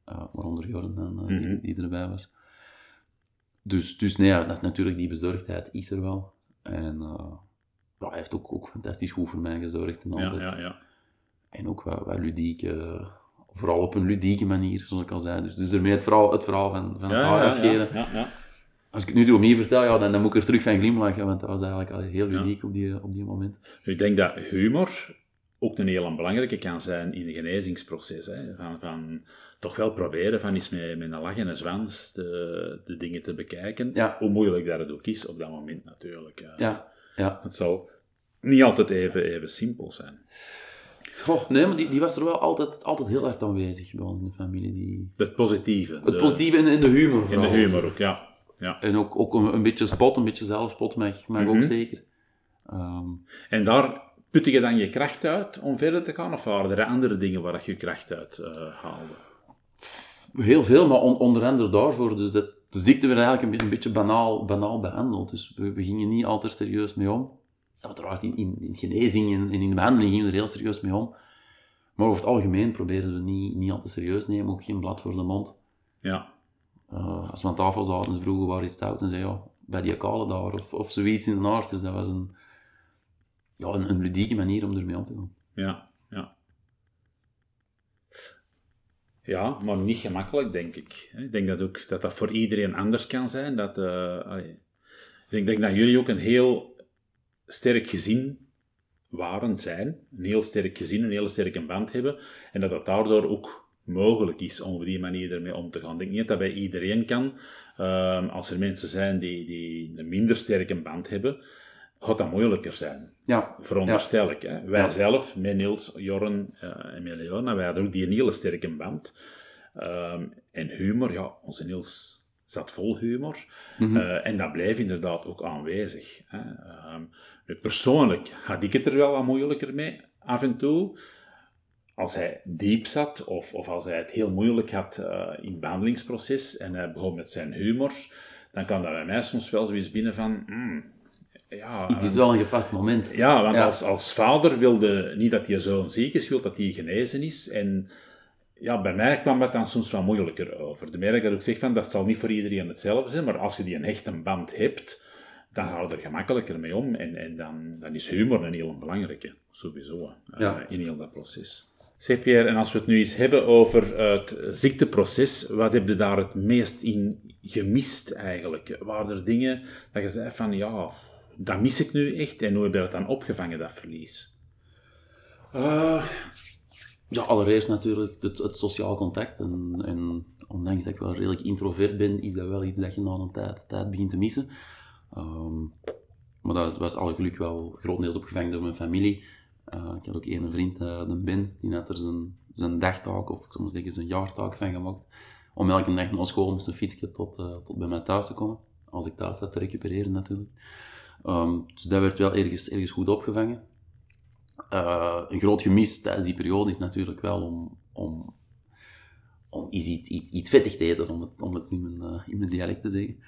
Eh, waaronder Jorn dan, die, Mhm. die erbij was. Dus, dus nee, ja, dat is natuurlijk die bezorgdheid is er wel. En eh, ja, hij heeft ook, ook fantastisch goed voor mij gezorgd. En, Ja, altijd. ja, ja. en ook wel, wel ludiek, vooral op een ludieke manier, zoals ik al zei. Dus, dus daarmee het verhaal, het verhaal van, van het Ja, haar ja, afscheren. ja, ja, ja. Als ik het nu door opnieuw vertel, ja, dan, dan moet ik er terug van glimlachen, want dat was eigenlijk al heel Ja. uniek op, die, op die moment. Ik denk dat humor ook een heel belangrijke kan zijn in het genezingsproces. Hè? Van, van toch wel proberen van eens met, met een lach en een zwans de, de dingen te bekijken. Ja. Hoe moeilijk dat het ook is op dat moment natuurlijk. Ja. Ja, ja. Het zal niet altijd even, even simpel zijn. Goh, nee, maar die, die was er wel altijd, altijd heel erg aanwezig bij ons in de familie. Die... Het positieve. Het de- positieve in, in de humor In de humor ook, ja. ja. En ook, ook een, een beetje spot, een beetje zelfspot mag, mag ook Mhm. zeker. Ehm, En daar putte je dan je kracht uit om verder te gaan? Of waren er andere dingen waar je je kracht uit eh, haalde? Heel veel, maar on- onder andere daarvoor. Dus dat, de ziekte werd eigenlijk een, beetje- een beetje banaal, banaal behandeld. Dus we, we gingen niet altijd serieus mee om. Uiteraard in, in, in genezing en, en in de behandeling gingen we er heel serieus mee om. Maar over het algemeen probeerden we niet, niet altijd serieus te nemen, ook geen blad voor de mond. Ja. Eh, als we aan tafel zaten, ze vroegen waar is het oud en zeiden ja, bij die kale daar of, of zoiets in de aard. Dus dat was een, ja, een, een ludieke manier om ermee om te gaan. Ja, ja. Ja, maar niet gemakkelijk, denk ik. Ik denk dat ook dat dat voor iedereen anders kan zijn. Dat, eh, ik denk dat jullie ook een heel sterk gezin waren, zijn. Een heel sterk gezin, een hele sterke band hebben. En dat dat daardoor ook mogelijk is om op die manier ermee om te gaan. Ik denk niet dat dat bij iedereen kan. Ehm, als er mensen zijn die, die een minder sterke band hebben, gaat dat moeilijker zijn. Ja, Veronderstel ik. Hè. Wij Ja. zelf, met Niels, Jorren eh, en met Leona, wij hadden ook die een hele sterke band. Ehm, en humor, ja, onze Niels zat vol humor. Mhm. Eh, en dat blijft inderdaad ook aanwezig. Hè. Ehm, nu, persoonlijk had ik het er wel wat moeilijker mee, af en toe. Als hij diep zat, of, of als hij het heel moeilijk had eh, in het behandelingsproces, en hij begon met zijn humor, dan kwam dat bij mij soms wel zoiets binnen van... hmm, ja, Is dit wel een gepast moment? ja, want Ja. Als, als vader wilde niet dat je zoon ziek is, wil dat hij genezen is. En ja, bij mij kwam dat dan soms wat moeilijker over. De meer dat ik ook zeg van, dat zal niet voor iedereen hetzelfde zijn, maar als je die een hechte band hebt, dan ga je er gemakkelijker mee om. En, en dan, dan is humor een heel belangrijke, sowieso, eh, Ja. in heel dat proces. Zeg Pierre, en als we het nu eens hebben over het ziekteproces, wat heb je daar het meest in gemist eigenlijk? Waren er dingen dat je zei van, ja, dat mis ik nu echt, en hoe heb je dat dan opgevangen, dat verlies? Eh, ja, allereerst natuurlijk het, het sociaal contact. En, en ondanks dat ik wel redelijk introvert ben, is dat wel iets dat je na een tijd, tijd begint te missen. Ehm, maar dat was alle geluk wel grotendeels opgevangen door mijn familie. Eh, ik had ook één vriend, de Ben, die had er zijn, zijn dagtaak, of maar zeggen zijn jaartaak van gemaakt. Om elke dag naar school met zijn fietsje tot, tot bij mij thuis te komen. Als ik thuis zat te recupereren natuurlijk. Ehm, dus dat werd wel ergens, ergens goed opgevangen. Eh, een groot gemis tijdens die periode is natuurlijk wel om, om, om iets, iets, iets, vettig te eten, om het, om het in, mijn, eh, in mijn dialect te zeggen.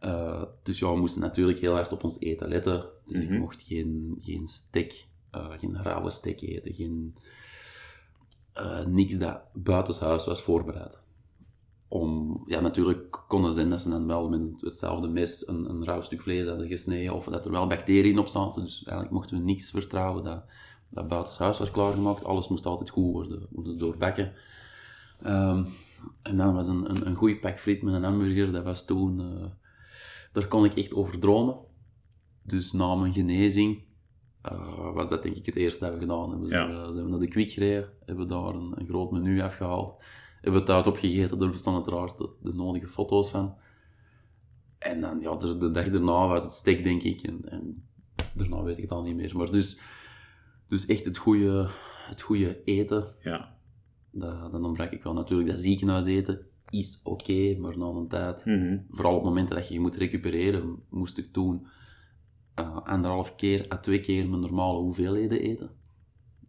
Eh, dus ja, we moesten natuurlijk heel hard op ons eten letten. Dus Mhm. ik mocht geen, geen steak, eh, geen rauwe steak eten, geen, niks dat buitenshuis was voorbereid. Om, ja, natuurlijk kon het zijn dat ze dan wel met hetzelfde mes een, een rauw stuk vlees hadden gesneden, of dat er wel bacteriën op zaten. Dus eigenlijk mochten we niks vertrouwen dat, dat buitenshuis was klaargemaakt. Alles moest altijd goed worden, worden doorbakken. Ehm, en dan was een, een, een goede pak friet met een hamburger, dat was toen... eh, daar kon ik echt over dromen. Dus na mijn genezing eh, was dat denk ik het eerste dat we gedaan hebben. Ja. Zijn, we, zijn we naar de Kwik gereden, hebben daar een, een groot menu afgehaald. Hebben we thuis opgegeten, daar bestaan uiteraard de, de nodige foto's van. En dan, ja, de, de dag daarna was het steak, denk ik. En, en daarna weet ik het al niet meer. Maar dus, dus echt het goede, het goede eten, Ja. dat, dat ontbrak ik wel. Natuurlijk, dat ziekenhuiseten is oké, maar na een tijd Mhm. vooral op momenten dat je je moet recupereren, moest ik toen eh, anderhalf keer à twee keer mijn normale hoeveelheden eten.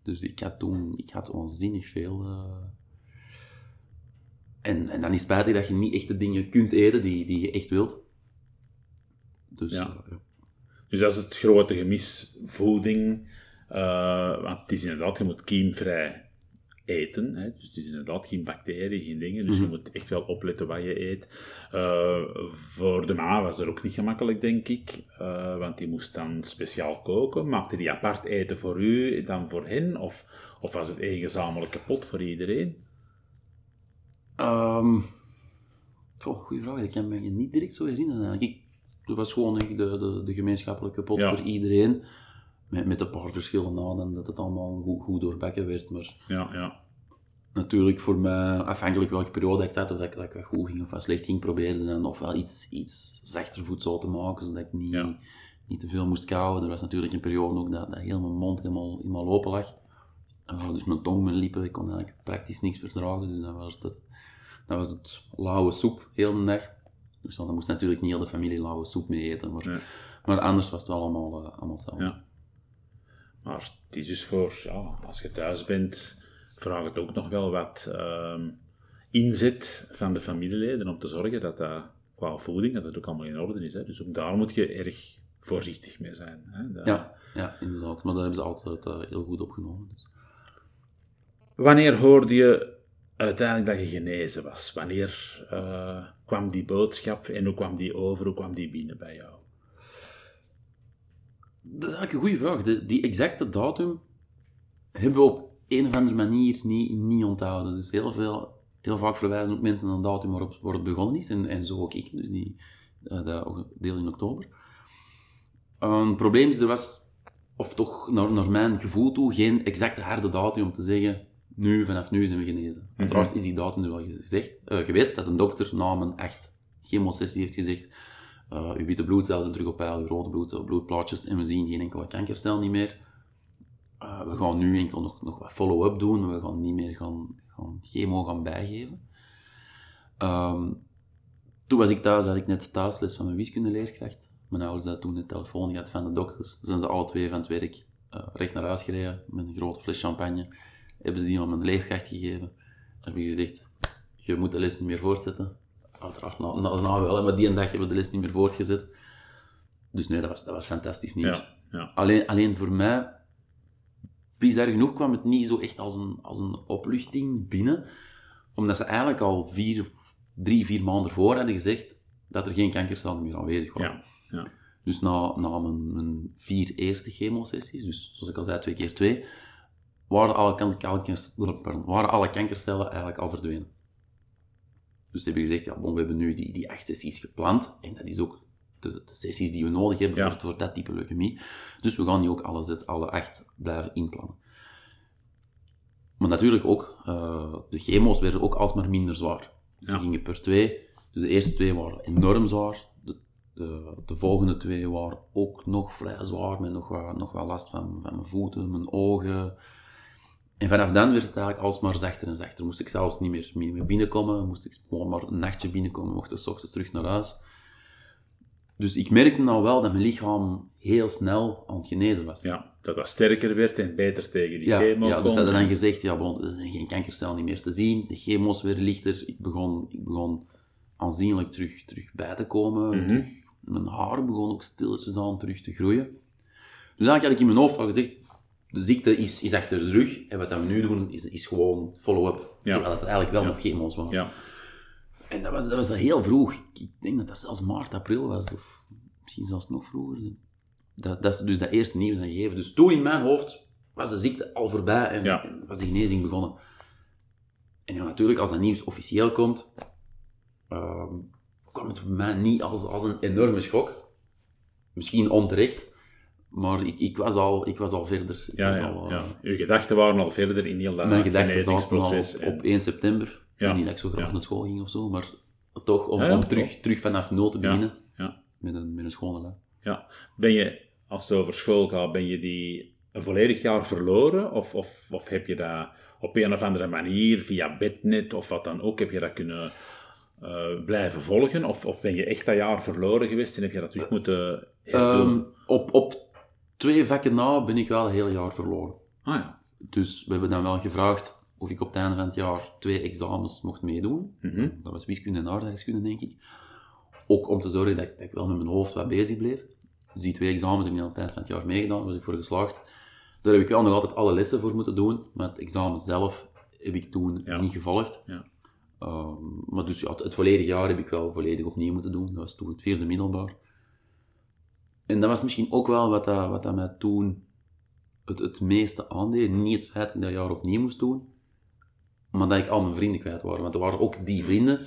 Dus ik had toen, ik had onzinnig veel. eh. En, en dan is het spijtig dat je niet echt de dingen kunt eten die, die je echt wilt. Dus Ja. eh, ja. Dus dat is het grote gemis, voeding. eh, want het is inderdaad, je moet kiemvrij eten. Hè? Dus het is inderdaad geen bacteriën, geen dingen. Dus je Mhm. moet echt wel opletten wat je eet. Eh, voor de mama was dat ook niet gemakkelijk, denk ik. want die moest dan speciaal koken. Maakte die apart eten voor u dan voor hen? Of, of was het één gezamenlijke pot voor iedereen? Ehm goh, goeie vraag. Ik kan me niet direct zo herinneren. eigenlijk. Ik, het was gewoon de, de, de gemeenschappelijke pot Ja. voor iedereen. Met, met een paar verschillen na, en dat het allemaal goed, goed doorbakken werd. Maar Ja, ja. natuurlijk voor mij, afhankelijk welke periode ik zat, of dat ik, dat ik wat goed ging of wat slecht ging, probeerde ze dan ofwel iets, iets zachter voedsel te maken, zodat ik niet, Ja. niet te veel moest kauwen. Er was natuurlijk een periode ook dat, dat heel mijn mond helemaal, helemaal open lag. Eh, dus mijn tong, mijn lippen, ik kon eigenlijk praktisch niks verdragen. Dus dat was, het, dat was het lauwe soep, heel de dag. Dus dan moest natuurlijk niet heel de familie lauwe soep mee eten. Maar, Ja. maar anders was het wel allemaal, eh, allemaal hetzelfde. Ja. Maar het is dus voor, ja, als je thuis bent, vraagt het ook nog wel wat ehm, inzet van de familieleden om te zorgen dat dat qua voeding, dat het ook allemaal in orde is. Hè. Dus ook daar moet je erg voorzichtig mee zijn. Hè. Dat- Ja, ja, inderdaad. Maar dat hebben ze altijd eh, heel goed opgenomen. Dus. Wanneer hoorde je uiteindelijk dat je genezen was? Wanneer eh, kwam die boodschap en hoe kwam die over, hoe kwam die binnen bij jou? Dat is eigenlijk een goede vraag. De, die exacte datum hebben we op een of andere manier niet, niet onthouden. Dus heel, veel, heel vaak verwijzen ook mensen naar datum waarop, waarop het begonnen is. En, en zo ook ik, dus die, eh, dat deel in oktober. Een het probleem is, er was, of toch naar, naar mijn gevoel toe, geen exacte harde datum om te zeggen, nu, vanaf nu zijn we genezen. Uiteraard is die datum er wel gezegd, eh, geweest, dat een dokter na mijn echt chemosessie heeft gezegd, eh uw witte bloedcellen zijn terug op peil, uw rode bloedcel, bloedplaatjes, en we zien geen enkele kankercel niet meer. Eh, we gaan nu enkel nog, nog wat follow-up doen, we gaan niet meer gaan, gaan chemo gaan bijgeven. Ehm, toen was ik thuis, had ik net thuisles van mijn wiskundeleerkracht. Mijn ouders hadden toen de telefoon gehad van de dokters. Dan zijn ze alle twee van het werk uh, recht naar huis gereden met een grote fles champagne. Hebben ze die aan mijn leerkracht gegeven. Dan heb ik gezegd, je moet de les niet meer voortzetten. Uiteraard, nou, nou, nou wel, maar die een dag hebben we de les niet meer voortgezet. Dus nee, dat was, dat was fantastisch nieuws. Ja, ja. Alleen, alleen voor mij, bizar genoeg, kwam het niet zo echt als een, als een opluchting binnen. Omdat ze eigenlijk al vier, drie, vier maanden voor hadden gezegd dat er geen kankercellen meer aanwezig waren. Ja, ja. Dus na, na mijn, mijn vier eerste chemosessies, dus zoals ik al zei, twee keer twee, waren alle, kankers, pardon, waren alle kankercellen eigenlijk al verdwenen. Dus ze hebben gezegd, ja, bon, we hebben nu die, die acht sessies gepland, en dat is ook de, de sessies die we nodig hebben Ja. voor, voor dat type leukemie. Dus we gaan die ook alle, zet- alle acht blijven inplannen. Maar natuurlijk ook, eh, de chemo's werden ook alsmaar minder zwaar. Ze Ja. gingen per twee. Dus de eerste twee waren enorm zwaar. De, de, de volgende twee waren ook nog vrij zwaar, met nog nog wat last van, van mijn voeten, mijn ogen. En vanaf dan werd het eigenlijk alsmaar zachter en zachter. Moest ik zelfs niet meer, niet meer binnenkomen, moest ik gewoon maar een nachtje binnenkomen, mocht ik 's ochtends terug naar huis. Dus ik merkte nou wel dat mijn lichaam heel snel aan het genezen was. ja, dat dat sterker werd en beter tegen die Ja, chemo ja dus ze hadden dan gezegd, ja, bon, er zijn geen kankercel niet meer te zien, de chemo's werden lichter, ik begon, ik begon aanzienlijk terug, terug bij te komen, Mhm. terug, mijn haar begon ook stilletjes aan terug te groeien. Dus eigenlijk had ik in mijn hoofd al gezegd, de ziekte is, is achter de rug, en wat dat we nu doen, is, is gewoon follow-up. Ja. Terwijl het eigenlijk wel nog chemo's waren. Ja, En dat was, dat was heel vroeg. Ik- denk dat dat zelfs maart, april was, of misschien zelfs nog vroeger. Dat, dat is dus dat eerste nieuws aan gegeven. Dus toen in mijn hoofd was de ziekte al voorbij en, Ja. en was de genezing begonnen. En ja, natuurlijk, als dat nieuws officieel komt, ehm, kwam het voor mij niet als, als een enorme schok. Misschien onterecht, maar ik, ik, was, al, ik was al verder. Ik ja, was ja, al, ja. eh, Uw gedachten waren al verder in heel dat mijn gedachten zaten al op, en- op 1 september. Ja, Ja. Niet dat ik zo graag ja. naar school ging of zo, maar toch om, Ja, ja, om terug, terug vanaf nul te Ja, beginnen. ja. Met, een, met een schone lijn. Ja. Ben je, als het over school gaat, ben je die een volledig jaar verloren? Of, of, of heb je dat op een of andere manier, via bednet of wat dan ook, heb je dat kunnen eh, blijven volgen? Of, of ben je echt dat jaar verloren geweest en heb je dat terug moeten herdoen? Ehm, op, op twee vakken na ben ik wel een heel jaar verloren. ah ja. Dus we hebben dan wel gevraagd of ik op het einde van het jaar twee examens mocht meedoen. Mhm. Dat was wiskunde en aardrijkskunde, denk ik. Ook om te zorgen dat ik, dat ik wel met mijn hoofd wat bezig bleef. Dus die twee examens heb ik aan het eind van het jaar meegedaan, daar was ik voor geslaagd. Daar heb ik wel nog altijd alle lessen voor moeten doen, maar het examen zelf heb ik toen Ja. niet gevolgd. Ja. Ehm, maar dus ja, het, het volledige jaar heb ik wel volledig opnieuw moeten doen. Dat was toen het vierde middelbaar. En dat was misschien ook wel wat dat, wat dat mij toen het, het meeste aandeed. Niet het feit dat ik dat jaar opnieuw moest doen, maar dat ik al mijn vrienden kwijt waren. Want er waren ook die vrienden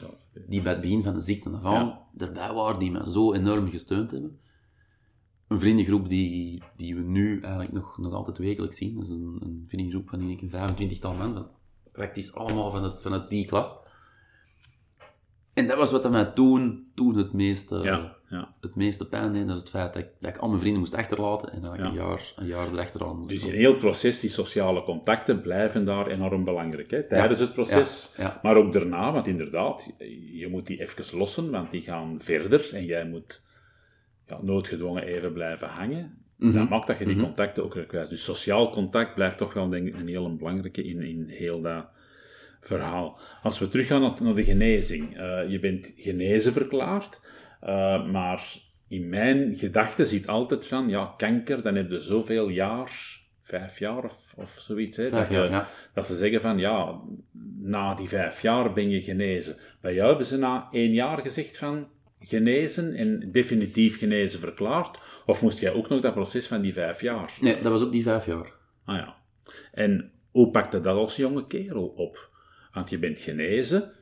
die bij het begin van de ziekte af aan erbij waren, die mij zo enorm gesteund hebben. Een vriendengroep die, die we nu eigenlijk nog, nog altijd wekelijks zien. Dat is een, een vriendengroep van denk ik, een 25-tal mensen. Praktisch allemaal van het, vanuit die klas. En dat was wat mij toen, toen het, meeste, Ja, ja. het meeste pijn deed. Dat is het feit dat ik, dat ik al mijn vrienden moest achterlaten en dat ik Ja. een, jaar, een jaar erachteraan moest Dus in heel het proces, die sociale contacten blijven daar enorm belangrijk. Hè? Tijdens het proces, maar ook daarna, want inderdaad, je moet die even lossen, want die gaan verder en jij moet ja, noodgedwongen even blijven hangen. Mhm. Dat maakt dat je die Mhm. contacten ook weer kwijt. Dus sociaal contact blijft toch wel denk ik, een heel belangrijke in, in heel dat verhaal. Als we teruggaan naar, naar de genezing. eh, je bent genezen verklaard, eh, maar in mijn gedachten zit altijd van, ja, kanker, dan heb je zoveel jaar, vijf jaar of, of zoiets. Hè, jaar, ja. dat ze zeggen van, ja, na die vijf jaar ben je genezen. Bij jou hebben ze na één jaar gezegd van, genezen en definitief genezen verklaard? Of moest jij ook nog dat proces van die vijf jaar? Nee, dat was ook die vijf jaar. Ah ja. En hoe pakte dat als jonge kerel op? Want je bent genezen,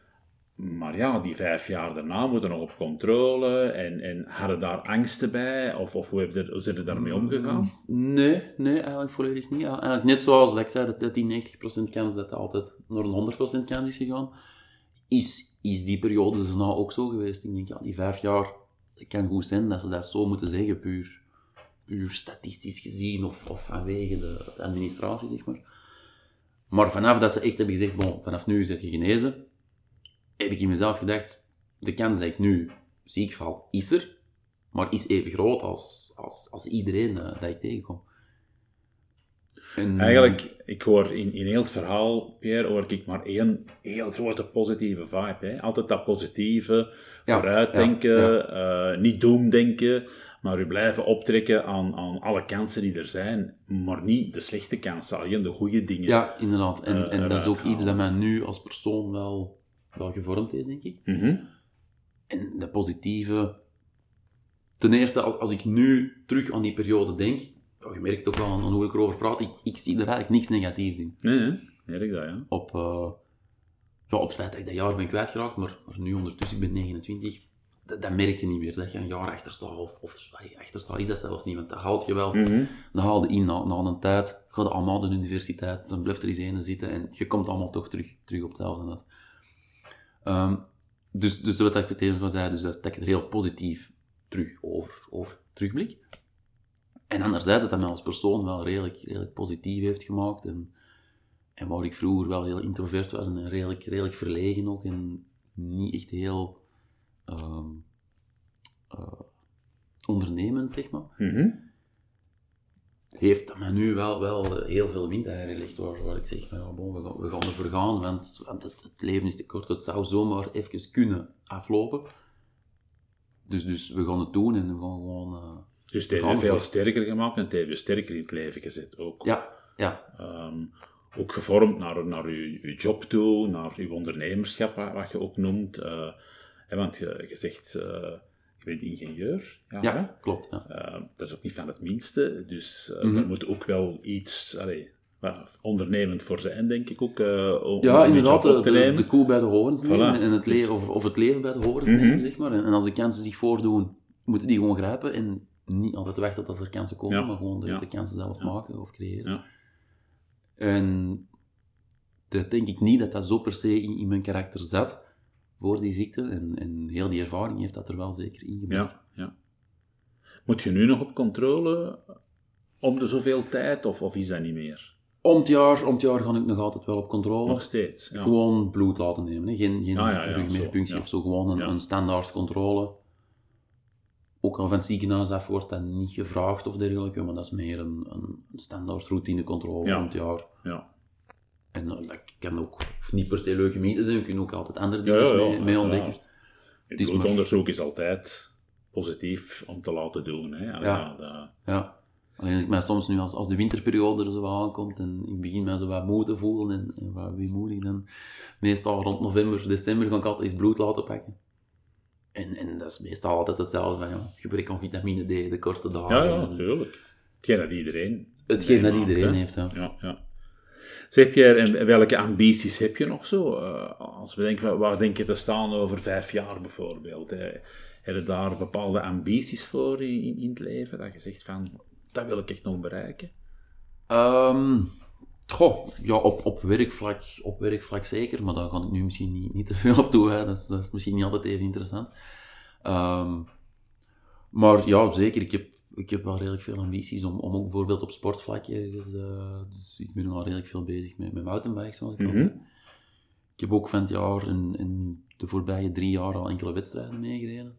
maar ja, die vijf jaar daarna moeten nog op controle en, en hadden daar angsten bij? Of, of hoe, heb je, hoe zijn er daarmee omgegaan? Nee, nee, eigenlijk volledig niet. Eigenlijk net zoals dat ik zei, dat, dat die 90% kans dat het altijd naar een 100% kans is gegaan, is, is die periode dus nou ook zo geweest. Ik denk, ja, die vijf jaar, het kan goed zijn dat ze dat zo moeten zeggen, puur, puur statistisch gezien of, of vanwege de, de administratie, zeg maar. Maar vanaf dat ze echt hebben gezegd, bon, vanaf nu is je genezen, heb ik in mezelf gedacht, de kans dat ik nu ziek val, is er, maar is even groot als, als, als iedereen eh, dat ik tegenkom. En, Eigenlijk, ik hoor in, in heel het verhaal, Pierre, hoor ik maar één heel grote positieve vibe. Hè? Altijd dat positieve, Ja, vooruitdenken, ja, eh, niet doemdenken, maar u blijven optrekken aan, aan alle kansen die er zijn, maar niet de slechte kansen, alleen de goede dingen. Ja, inderdaad. En, eh, en dat is ook iets dat mij nu als persoon wel, wel gevormd heeft, denk ik. Mhm. En dat positieve... Ten eerste, als, ik nu terug aan die periode denk, je merkt ook wel aan, hoe ik erover praat, ik, ik zie er eigenlijk niks negatiefs in. Nee, merk dat, ja. Op, eh, ja, op het feit dat ik dat jaar ben kwijtgeraakt, maar, maar nu ondertussen, ik ben 29, dat, dat merk je niet meer, dat je een jaar achter staat. Of, of allee, achter staat is dat zelfs niet, want dat haalt je wel. Mhm. Dan haal je in na, na een tijd, ga je allemaal de universiteit, dan blijft er eens ene zitten en je komt allemaal toch terug, terug op hetzelfde Ehm, dus, dus wat ik meteen van zei, dus dat, ik er heel positief terug over, over terugblik. En anderzijds dat dat mij als persoon wel redelijk, redelijk positief heeft gemaakt. En, en waar ik vroeger wel heel introvert was en redelijk, redelijk verlegen ook. En niet echt heel eh, ondernemend, zeg maar Mhm. Heeft dat mij nu wel, wel eh, heel veel wind eigenlijk waar, waar ik zeg, ja, bon, we, gaan, we gaan ervoor gaan, want, want het, het leven is te kort, het zou zomaar even kunnen aflopen. Dus, dus we gaan het doen en we gaan gewoon... eh, Dus het heeft veel sterker gemaakt en het heeft je sterker in het leven gezet ook. ja, ja, Ehm, ook gevormd naar, naar je, je job toe, naar je ondernemerschap, wat, je ook noemt. eh, hè, want je, je zegt, je bent ingenieur. Ja, klopt. Ja. Eh, dat is ook niet van het minste. Dus eh Mhm. er moet ook wel iets allee, ondernemend voor zijn, denk ik ook. eh, om Ja, inderdaad, de, koe bij de horens nemen Voilà. en het Dus- leven, of, of het leven bij de horens Mhm. nemen, zeg maar. En, en als de kansen zich voordoen, moeten die gewoon grijpen en niet altijd wachten tot er kansen komen, Ja. maar gewoon de, kansen zelf maken of creëren. Ja. En dat denk ik niet dat dat zo per se in, in mijn karakter zat voor die ziekte. En, en heel die ervaring heeft dat er wel zeker in gebracht. Ja, ja. Moet je nu nog op controle om de zoveel tijd, of, of is dat niet meer? Om het jaar, om het jaar ga ik nog altijd wel op controle. Nog steeds. Ja. Gewoon bloed laten nemen. Hè. Geen, geen Ah, zo, ja. of zo. Gewoon een, een standaard controle. Ook al van het ziekenhuis af wordt dat niet gevraagd of dergelijke, maar dat is meer een, een standaard routinecontrole Ja. om het jaar. Ja. En eh, dat kan ook of niet per se leukemie zijn, we kunnen ook altijd andere dingen ja, ja, mee, mee ontdekken. Het is maar- bloedonderzoek is altijd positief om te laten doen. Hè. Ja. ja, dat- Ja. Alleen als ik mij soms nu, als, als de winterperiode er zo aankomt en ik begin mij zo wat moe te voelen en, en wat weemoedig, dan meestal rond november, december ga ik altijd eens bloed laten pakken. En, en dat is meestal altijd hetzelfde van, ja, gebrek aan vitamine D, de korte dagen. ja, ja, natuurlijk. Hetgeen dat iedereen Hetgeen dat iedereen heeft, ja. Ja, ja. Zeg Pierre, en welke ambities heb je nog zo? Eh, als we denken, waar- denk je te staan over vijf jaar bijvoorbeeld? Heb je daar bepaalde ambities voor in, in, het leven? Dat je zegt van, dat wil ik echt nog bereiken? Ehm, goh, ja, op, op, werkvlak, op werkvlak zeker, maar daar ga ik nu misschien niet, niet te veel op toe. Hè. Dat, is, dat is misschien niet altijd even interessant. Ehm, maar ja, zeker. Ik heb, ik heb wel redelijk veel ambities om, om ook bijvoorbeeld op sportvlak ergens... eh, dus ik ben al redelijk veel bezig met, met mountainbikes, zoals ik al Mhm. zei. Ik heb ook van het jaar in, in de voorbije drie jaar al enkele wedstrijden meegereden.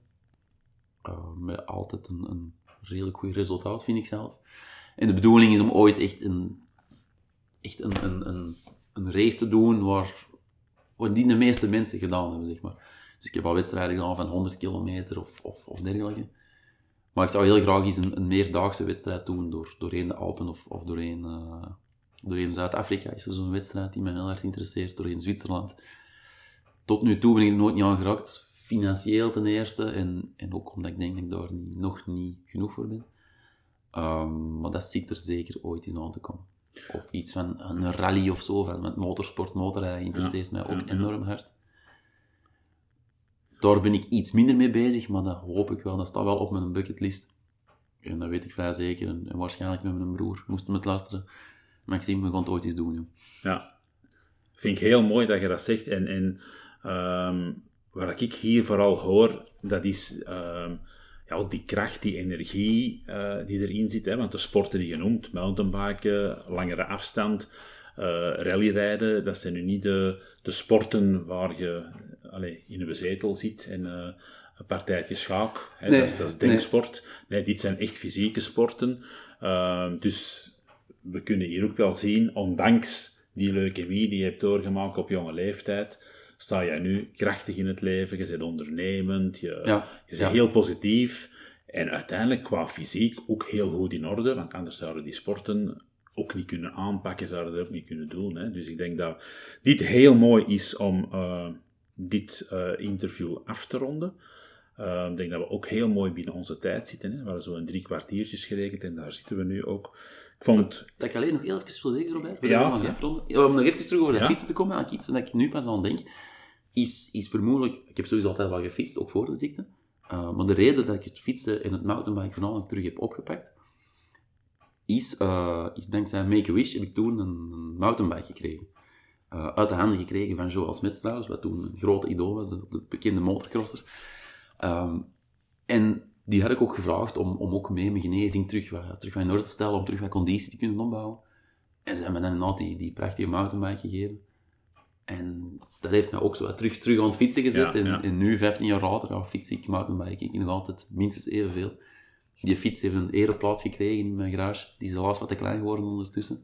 Eh, met altijd een, een redelijk goed resultaat, vind ik zelf. En de bedoeling is om ooit echt een, echt een, een, een, een race te doen waar, waar die de meeste mensen gedaan hebben, zeg maar. Dus ik heb al wedstrijden gedaan van 100 kilometer of, of, of dergelijke. Maar ik zou heel graag eens een, een meerdaagse wedstrijd doen, door, doorheen de Alpen of, of doorheen, eh, doorheen Zuid-Afrika is er zo'n wedstrijd die mij heel erg interesseert, doorheen Zwitserland. Tot nu toe ben ik er nooit niet aan geraakt, financieel ten eerste, en, en ook omdat ik denk dat ik daar niet, nog niet genoeg voor ben. Ehm, maar dat zit er zeker ooit eens aan te komen. Of iets van een rally of zo, van met motorsport, motorrijden interesseert mij ook ja. enorm hard. Daar ben ik iets minder mee bezig, maar dat hoop ik wel. Dat staat wel op mijn bucketlist. En dat weet ik vrij zeker. En, waarschijnlijk met mijn broer, moest hem het luisteren. Maxime, we gaan het ooit eens doen. Ja, vind ik heel mooi dat je dat zegt. En, en ehm, wat ik hier vooral hoor, dat is ehm, ja, die kracht, die energie eh, die erin zit. Hè? Want de sporten die je noemt, mountainbiken, langere afstand, eh rallyrijden, dat zijn nu niet de, de sporten waar je allez, in een zetel zit en uh, een partijtje schaak. Hè, Nee, dat, is, dat is denksport. Nee. dit zijn echt fysieke sporten. Ehm, dus we kunnen hier ook wel zien, ondanks die leukemie die je hebt doorgemaakt op jonge leeftijd, sta jij nu krachtig in het leven, je bent ondernemend, je, Ja, je bent ja. heel positief. En uiteindelijk qua fysiek ook heel goed in orde, want anders zouden die sporten ook niet kunnen aanpakken, zouden dat ook niet kunnen doen. Hè. Dus ik denk dat dit heel mooi is om eh, dit eh, interview af te ronden. Eh, ik denk dat we ook heel mooi binnen onze tijd zitten. Hè. We hadden zo een drie kwartiertjes gerekend en daar zitten we nu ook. Ik vond Dat ik alleen nog heel even wil zeggen, Robert, Ja, ja, om nog even terug over Ja. fietsen te komen, aan iets waar ik nu pas aan denk, is, is vermoedelijk, ik heb sowieso altijd wel gefietst, ook voor de ziekte, Uh, maar de reden dat ik het fietsen en het mountainbike voornamelijk terug heb opgepakt, is, uh, is dankzij Make-A-Wish heb ik toen een, een mountainbike gekregen. Uh, uit de handen gekregen van Smits trouwens, wat toen een grote idool was, de, de bekende motocrosser. Um, en die had ik ook gevraagd om, om ook mee mijn genezing terug wat, terug wat in orde te stellen, om terug wat conditie te kunnen opbouwen. En ze hebben me dan inderdaad die, die prachtige mountainbike gegeven. En dat heeft mij ook zo terug, terug aan het fietsen gezet. Ja, en, ja. en nu, 15 jaar later, ja, fiets ik mountainbike ik nog altijd minstens evenveel. Die fiets heeft een ereplaats gekregen in mijn garage. Die is helaas wat te klein geworden ondertussen.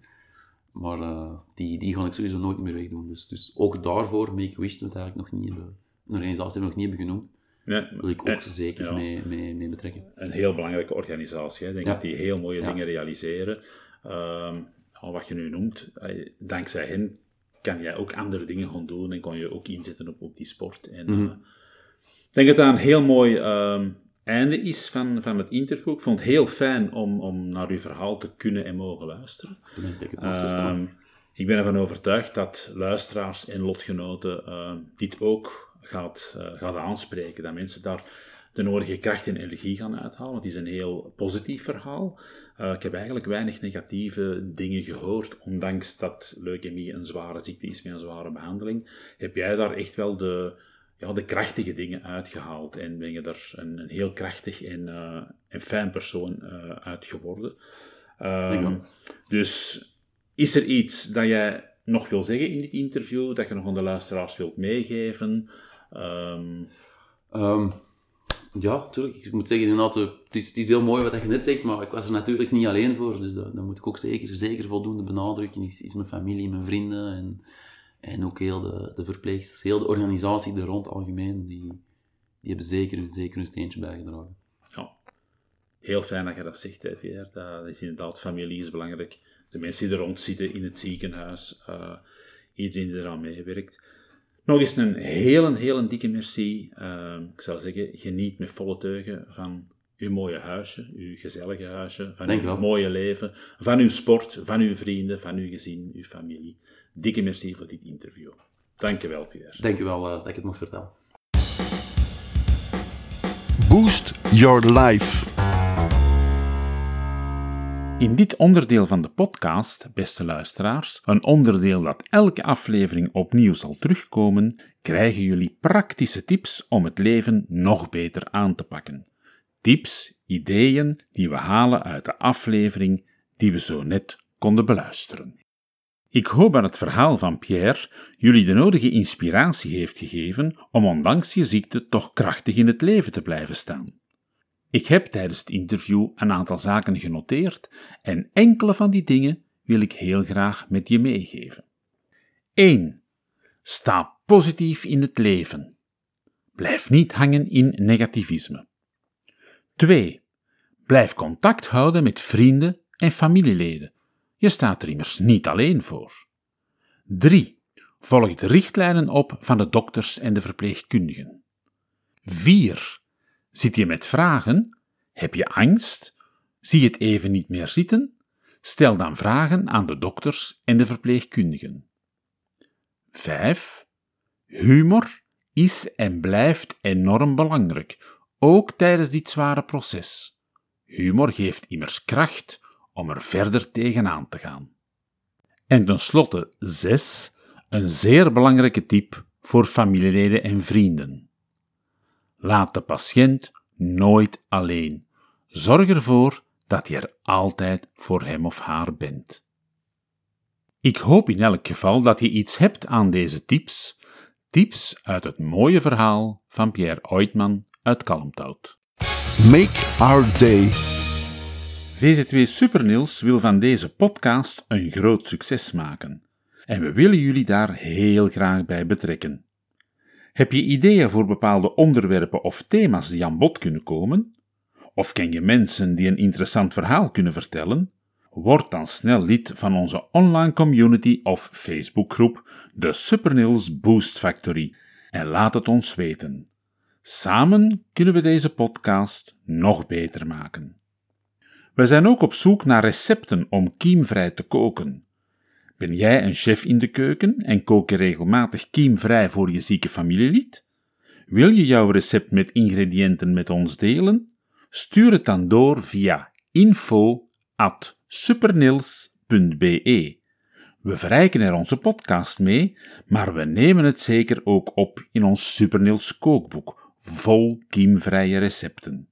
Maar uh, die, die ga ik sowieso nooit meer wegdoen. Dus, dus ook daarvoor, Make-A-Wish, dat eigenlijk nog niet hebben, een organisatie die we nog niet hebben genoemd, nee, wil ik ook en- zeker ja. mee, mee, mee betrekken. een heel belangrijke organisatie. hè. Ik denk Ja. dat die heel mooie Ja. dingen realiseren. Ehm, wat je nu noemt, eh, dankzij hen kan jij ook andere dingen gaan doen en kon je ook inzetten op, op die sport. En, Mhm. eh, ik denk dat dat een heel mooi ehm, einde is van, van het interview. Ik vond het heel fijn om, om naar uw verhaal te kunnen en mogen luisteren. Ik toestaan. Ehm, ik ben ervan overtuigd dat luisteraars en lotgenoten ehm, dit ook gaat, eh, gaat aanspreken. Dat mensen daar de nodige kracht en energie gaan uithalen. Het is een heel positief verhaal. Eh, ik heb eigenlijk weinig negatieve dingen gehoord, ondanks dat leukemie een zware ziekte is met een zware behandeling. Heb jij daar echt wel de, ja, de krachtige dingen uitgehaald en ben je daar een, een heel krachtig en, eh, en fijn persoon eh, uit geworden. Ehm, dus is er iets dat jij nog wil zeggen in dit interview, dat je nog aan de luisteraars wilt meegeven? Ehm, Ehm, ja, natuurlijk. Ik moet zeggen, inderdaad, eh, het is, het is heel mooi wat je net zegt, maar ik was er natuurlijk niet alleen voor. Dus dat, dat moet ik ook zeker, zeker voldoende benadrukken. Is, is mijn familie, mijn vrienden en, en ook heel de, de verpleegsters, heel de organisatie er rond algemeen, die, die hebben zeker, zeker een steentje bijgedragen. ja, heel fijn dat je dat zegt, hè, Pierre. Dat is inderdaad, familie is belangrijk. De mensen die er rond zitten in het ziekenhuis, eh, iedereen die eraan meewerkt. Nog eens een heel, heel dikke merci. Ehm, ik zou zeggen, geniet met volle teugen van uw mooie huisje, uw gezellige huisje, van Dank uw wel. mooie leven, van uw sport, van uw vrienden, van uw gezin, uw familie. Dikke merci voor dit interview. Dank je wel, Pierre. Dank u wel eh, dat ik het mocht vertellen. Boost Your Life. In dit onderdeel van de podcast, beste luisteraars, een onderdeel dat elke aflevering opnieuw zal terugkomen, krijgen jullie praktische tips om het leven nog beter aan te pakken. Tips, ideeën die we halen uit de aflevering die we zo net konden beluisteren. Ik hoop dat het verhaal van Pierre jullie de nodige inspiratie heeft gegeven om ondanks je ziekte toch krachtig in het leven te blijven staan. Ik heb tijdens het interview een aantal zaken genoteerd en enkele van die dingen wil ik heel graag met je meegeven. 1. Sta positief in het leven. Blijf niet hangen in negativisme. 2. Blijf contact houden met vrienden en familieleden. Je staat er immers niet alleen voor. 3. Volg de richtlijnen op van de dokters en de verpleegkundigen. 4. Zit je met vragen? Heb je angst? Zie je het even niet meer zitten? Stel dan vragen aan de dokters en de verpleegkundigen. 5. Humor is en blijft enorm belangrijk, ook tijdens dit zware proces. Humor geeft immers kracht om er verder tegenaan te gaan. En tenslotte 6. Een zeer belangrijke tip voor familieleden en vrienden. Laat de patiënt nooit alleen. Zorg ervoor dat je er altijd voor hem of haar bent. Ik hoop in elk geval dat je iets hebt aan deze tips. Tips uit het mooie verhaal van Pierre Oitman uit Kalmthout. Make our day. VZW Supernils wil van deze podcast een groot succes maken. En we willen jullie daar heel graag bij betrekken. Heb je ideeën voor bepaalde onderwerpen of thema's die aan bod kunnen komen? Of ken je mensen die een interessant verhaal kunnen vertellen? Word dan snel lid van onze online community of Facebookgroep, de Supernils Boost Factory, en laat het ons weten. Samen kunnen we deze podcast nog beter maken. We zijn ook op zoek naar recepten om kiemvrij te koken. Ben jij een chef in de keuken en kook je regelmatig kiemvrij voor je zieke familielid? Wil je jouw recept met ingrediënten met ons delen? Stuur het dan door via info@supernils.be. We verrijken er onze podcast mee, maar we nemen het zeker ook op in ons Supernils kookboek, vol kiemvrije recepten.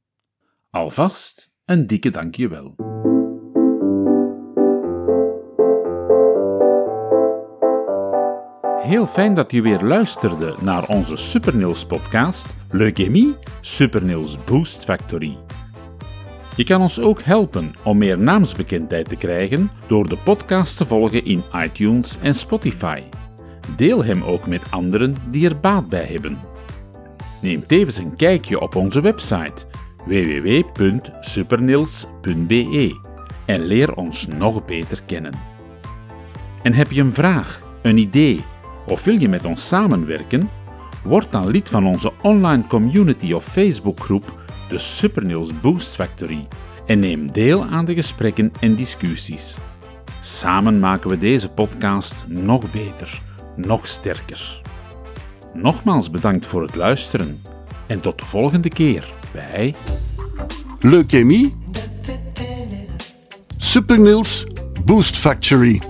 Alvast een dikke dankjewel. Heel fijn dat je weer luisterde naar onze Supernils podcast Leukemie Supernils Boost Factory. Je kan ons ook helpen om meer naamsbekendheid te krijgen door de podcast te volgen in iTunes en Spotify. Deel hem ook met anderen die er baat bij hebben. Neem tevens een kijkje op onze website www.supernils.be en leer ons nog beter kennen. En heb je een vraag, een idee of wil je met ons samenwerken? Word dan lid van onze online community of Facebookgroep, de Supernils Boost Factory, en neem deel aan de gesprekken en discussies. Samen maken we deze podcast nog beter, nog sterker. Nogmaals bedankt voor het luisteren en tot de volgende keer bij Leukemie. Supernils Boost Factory.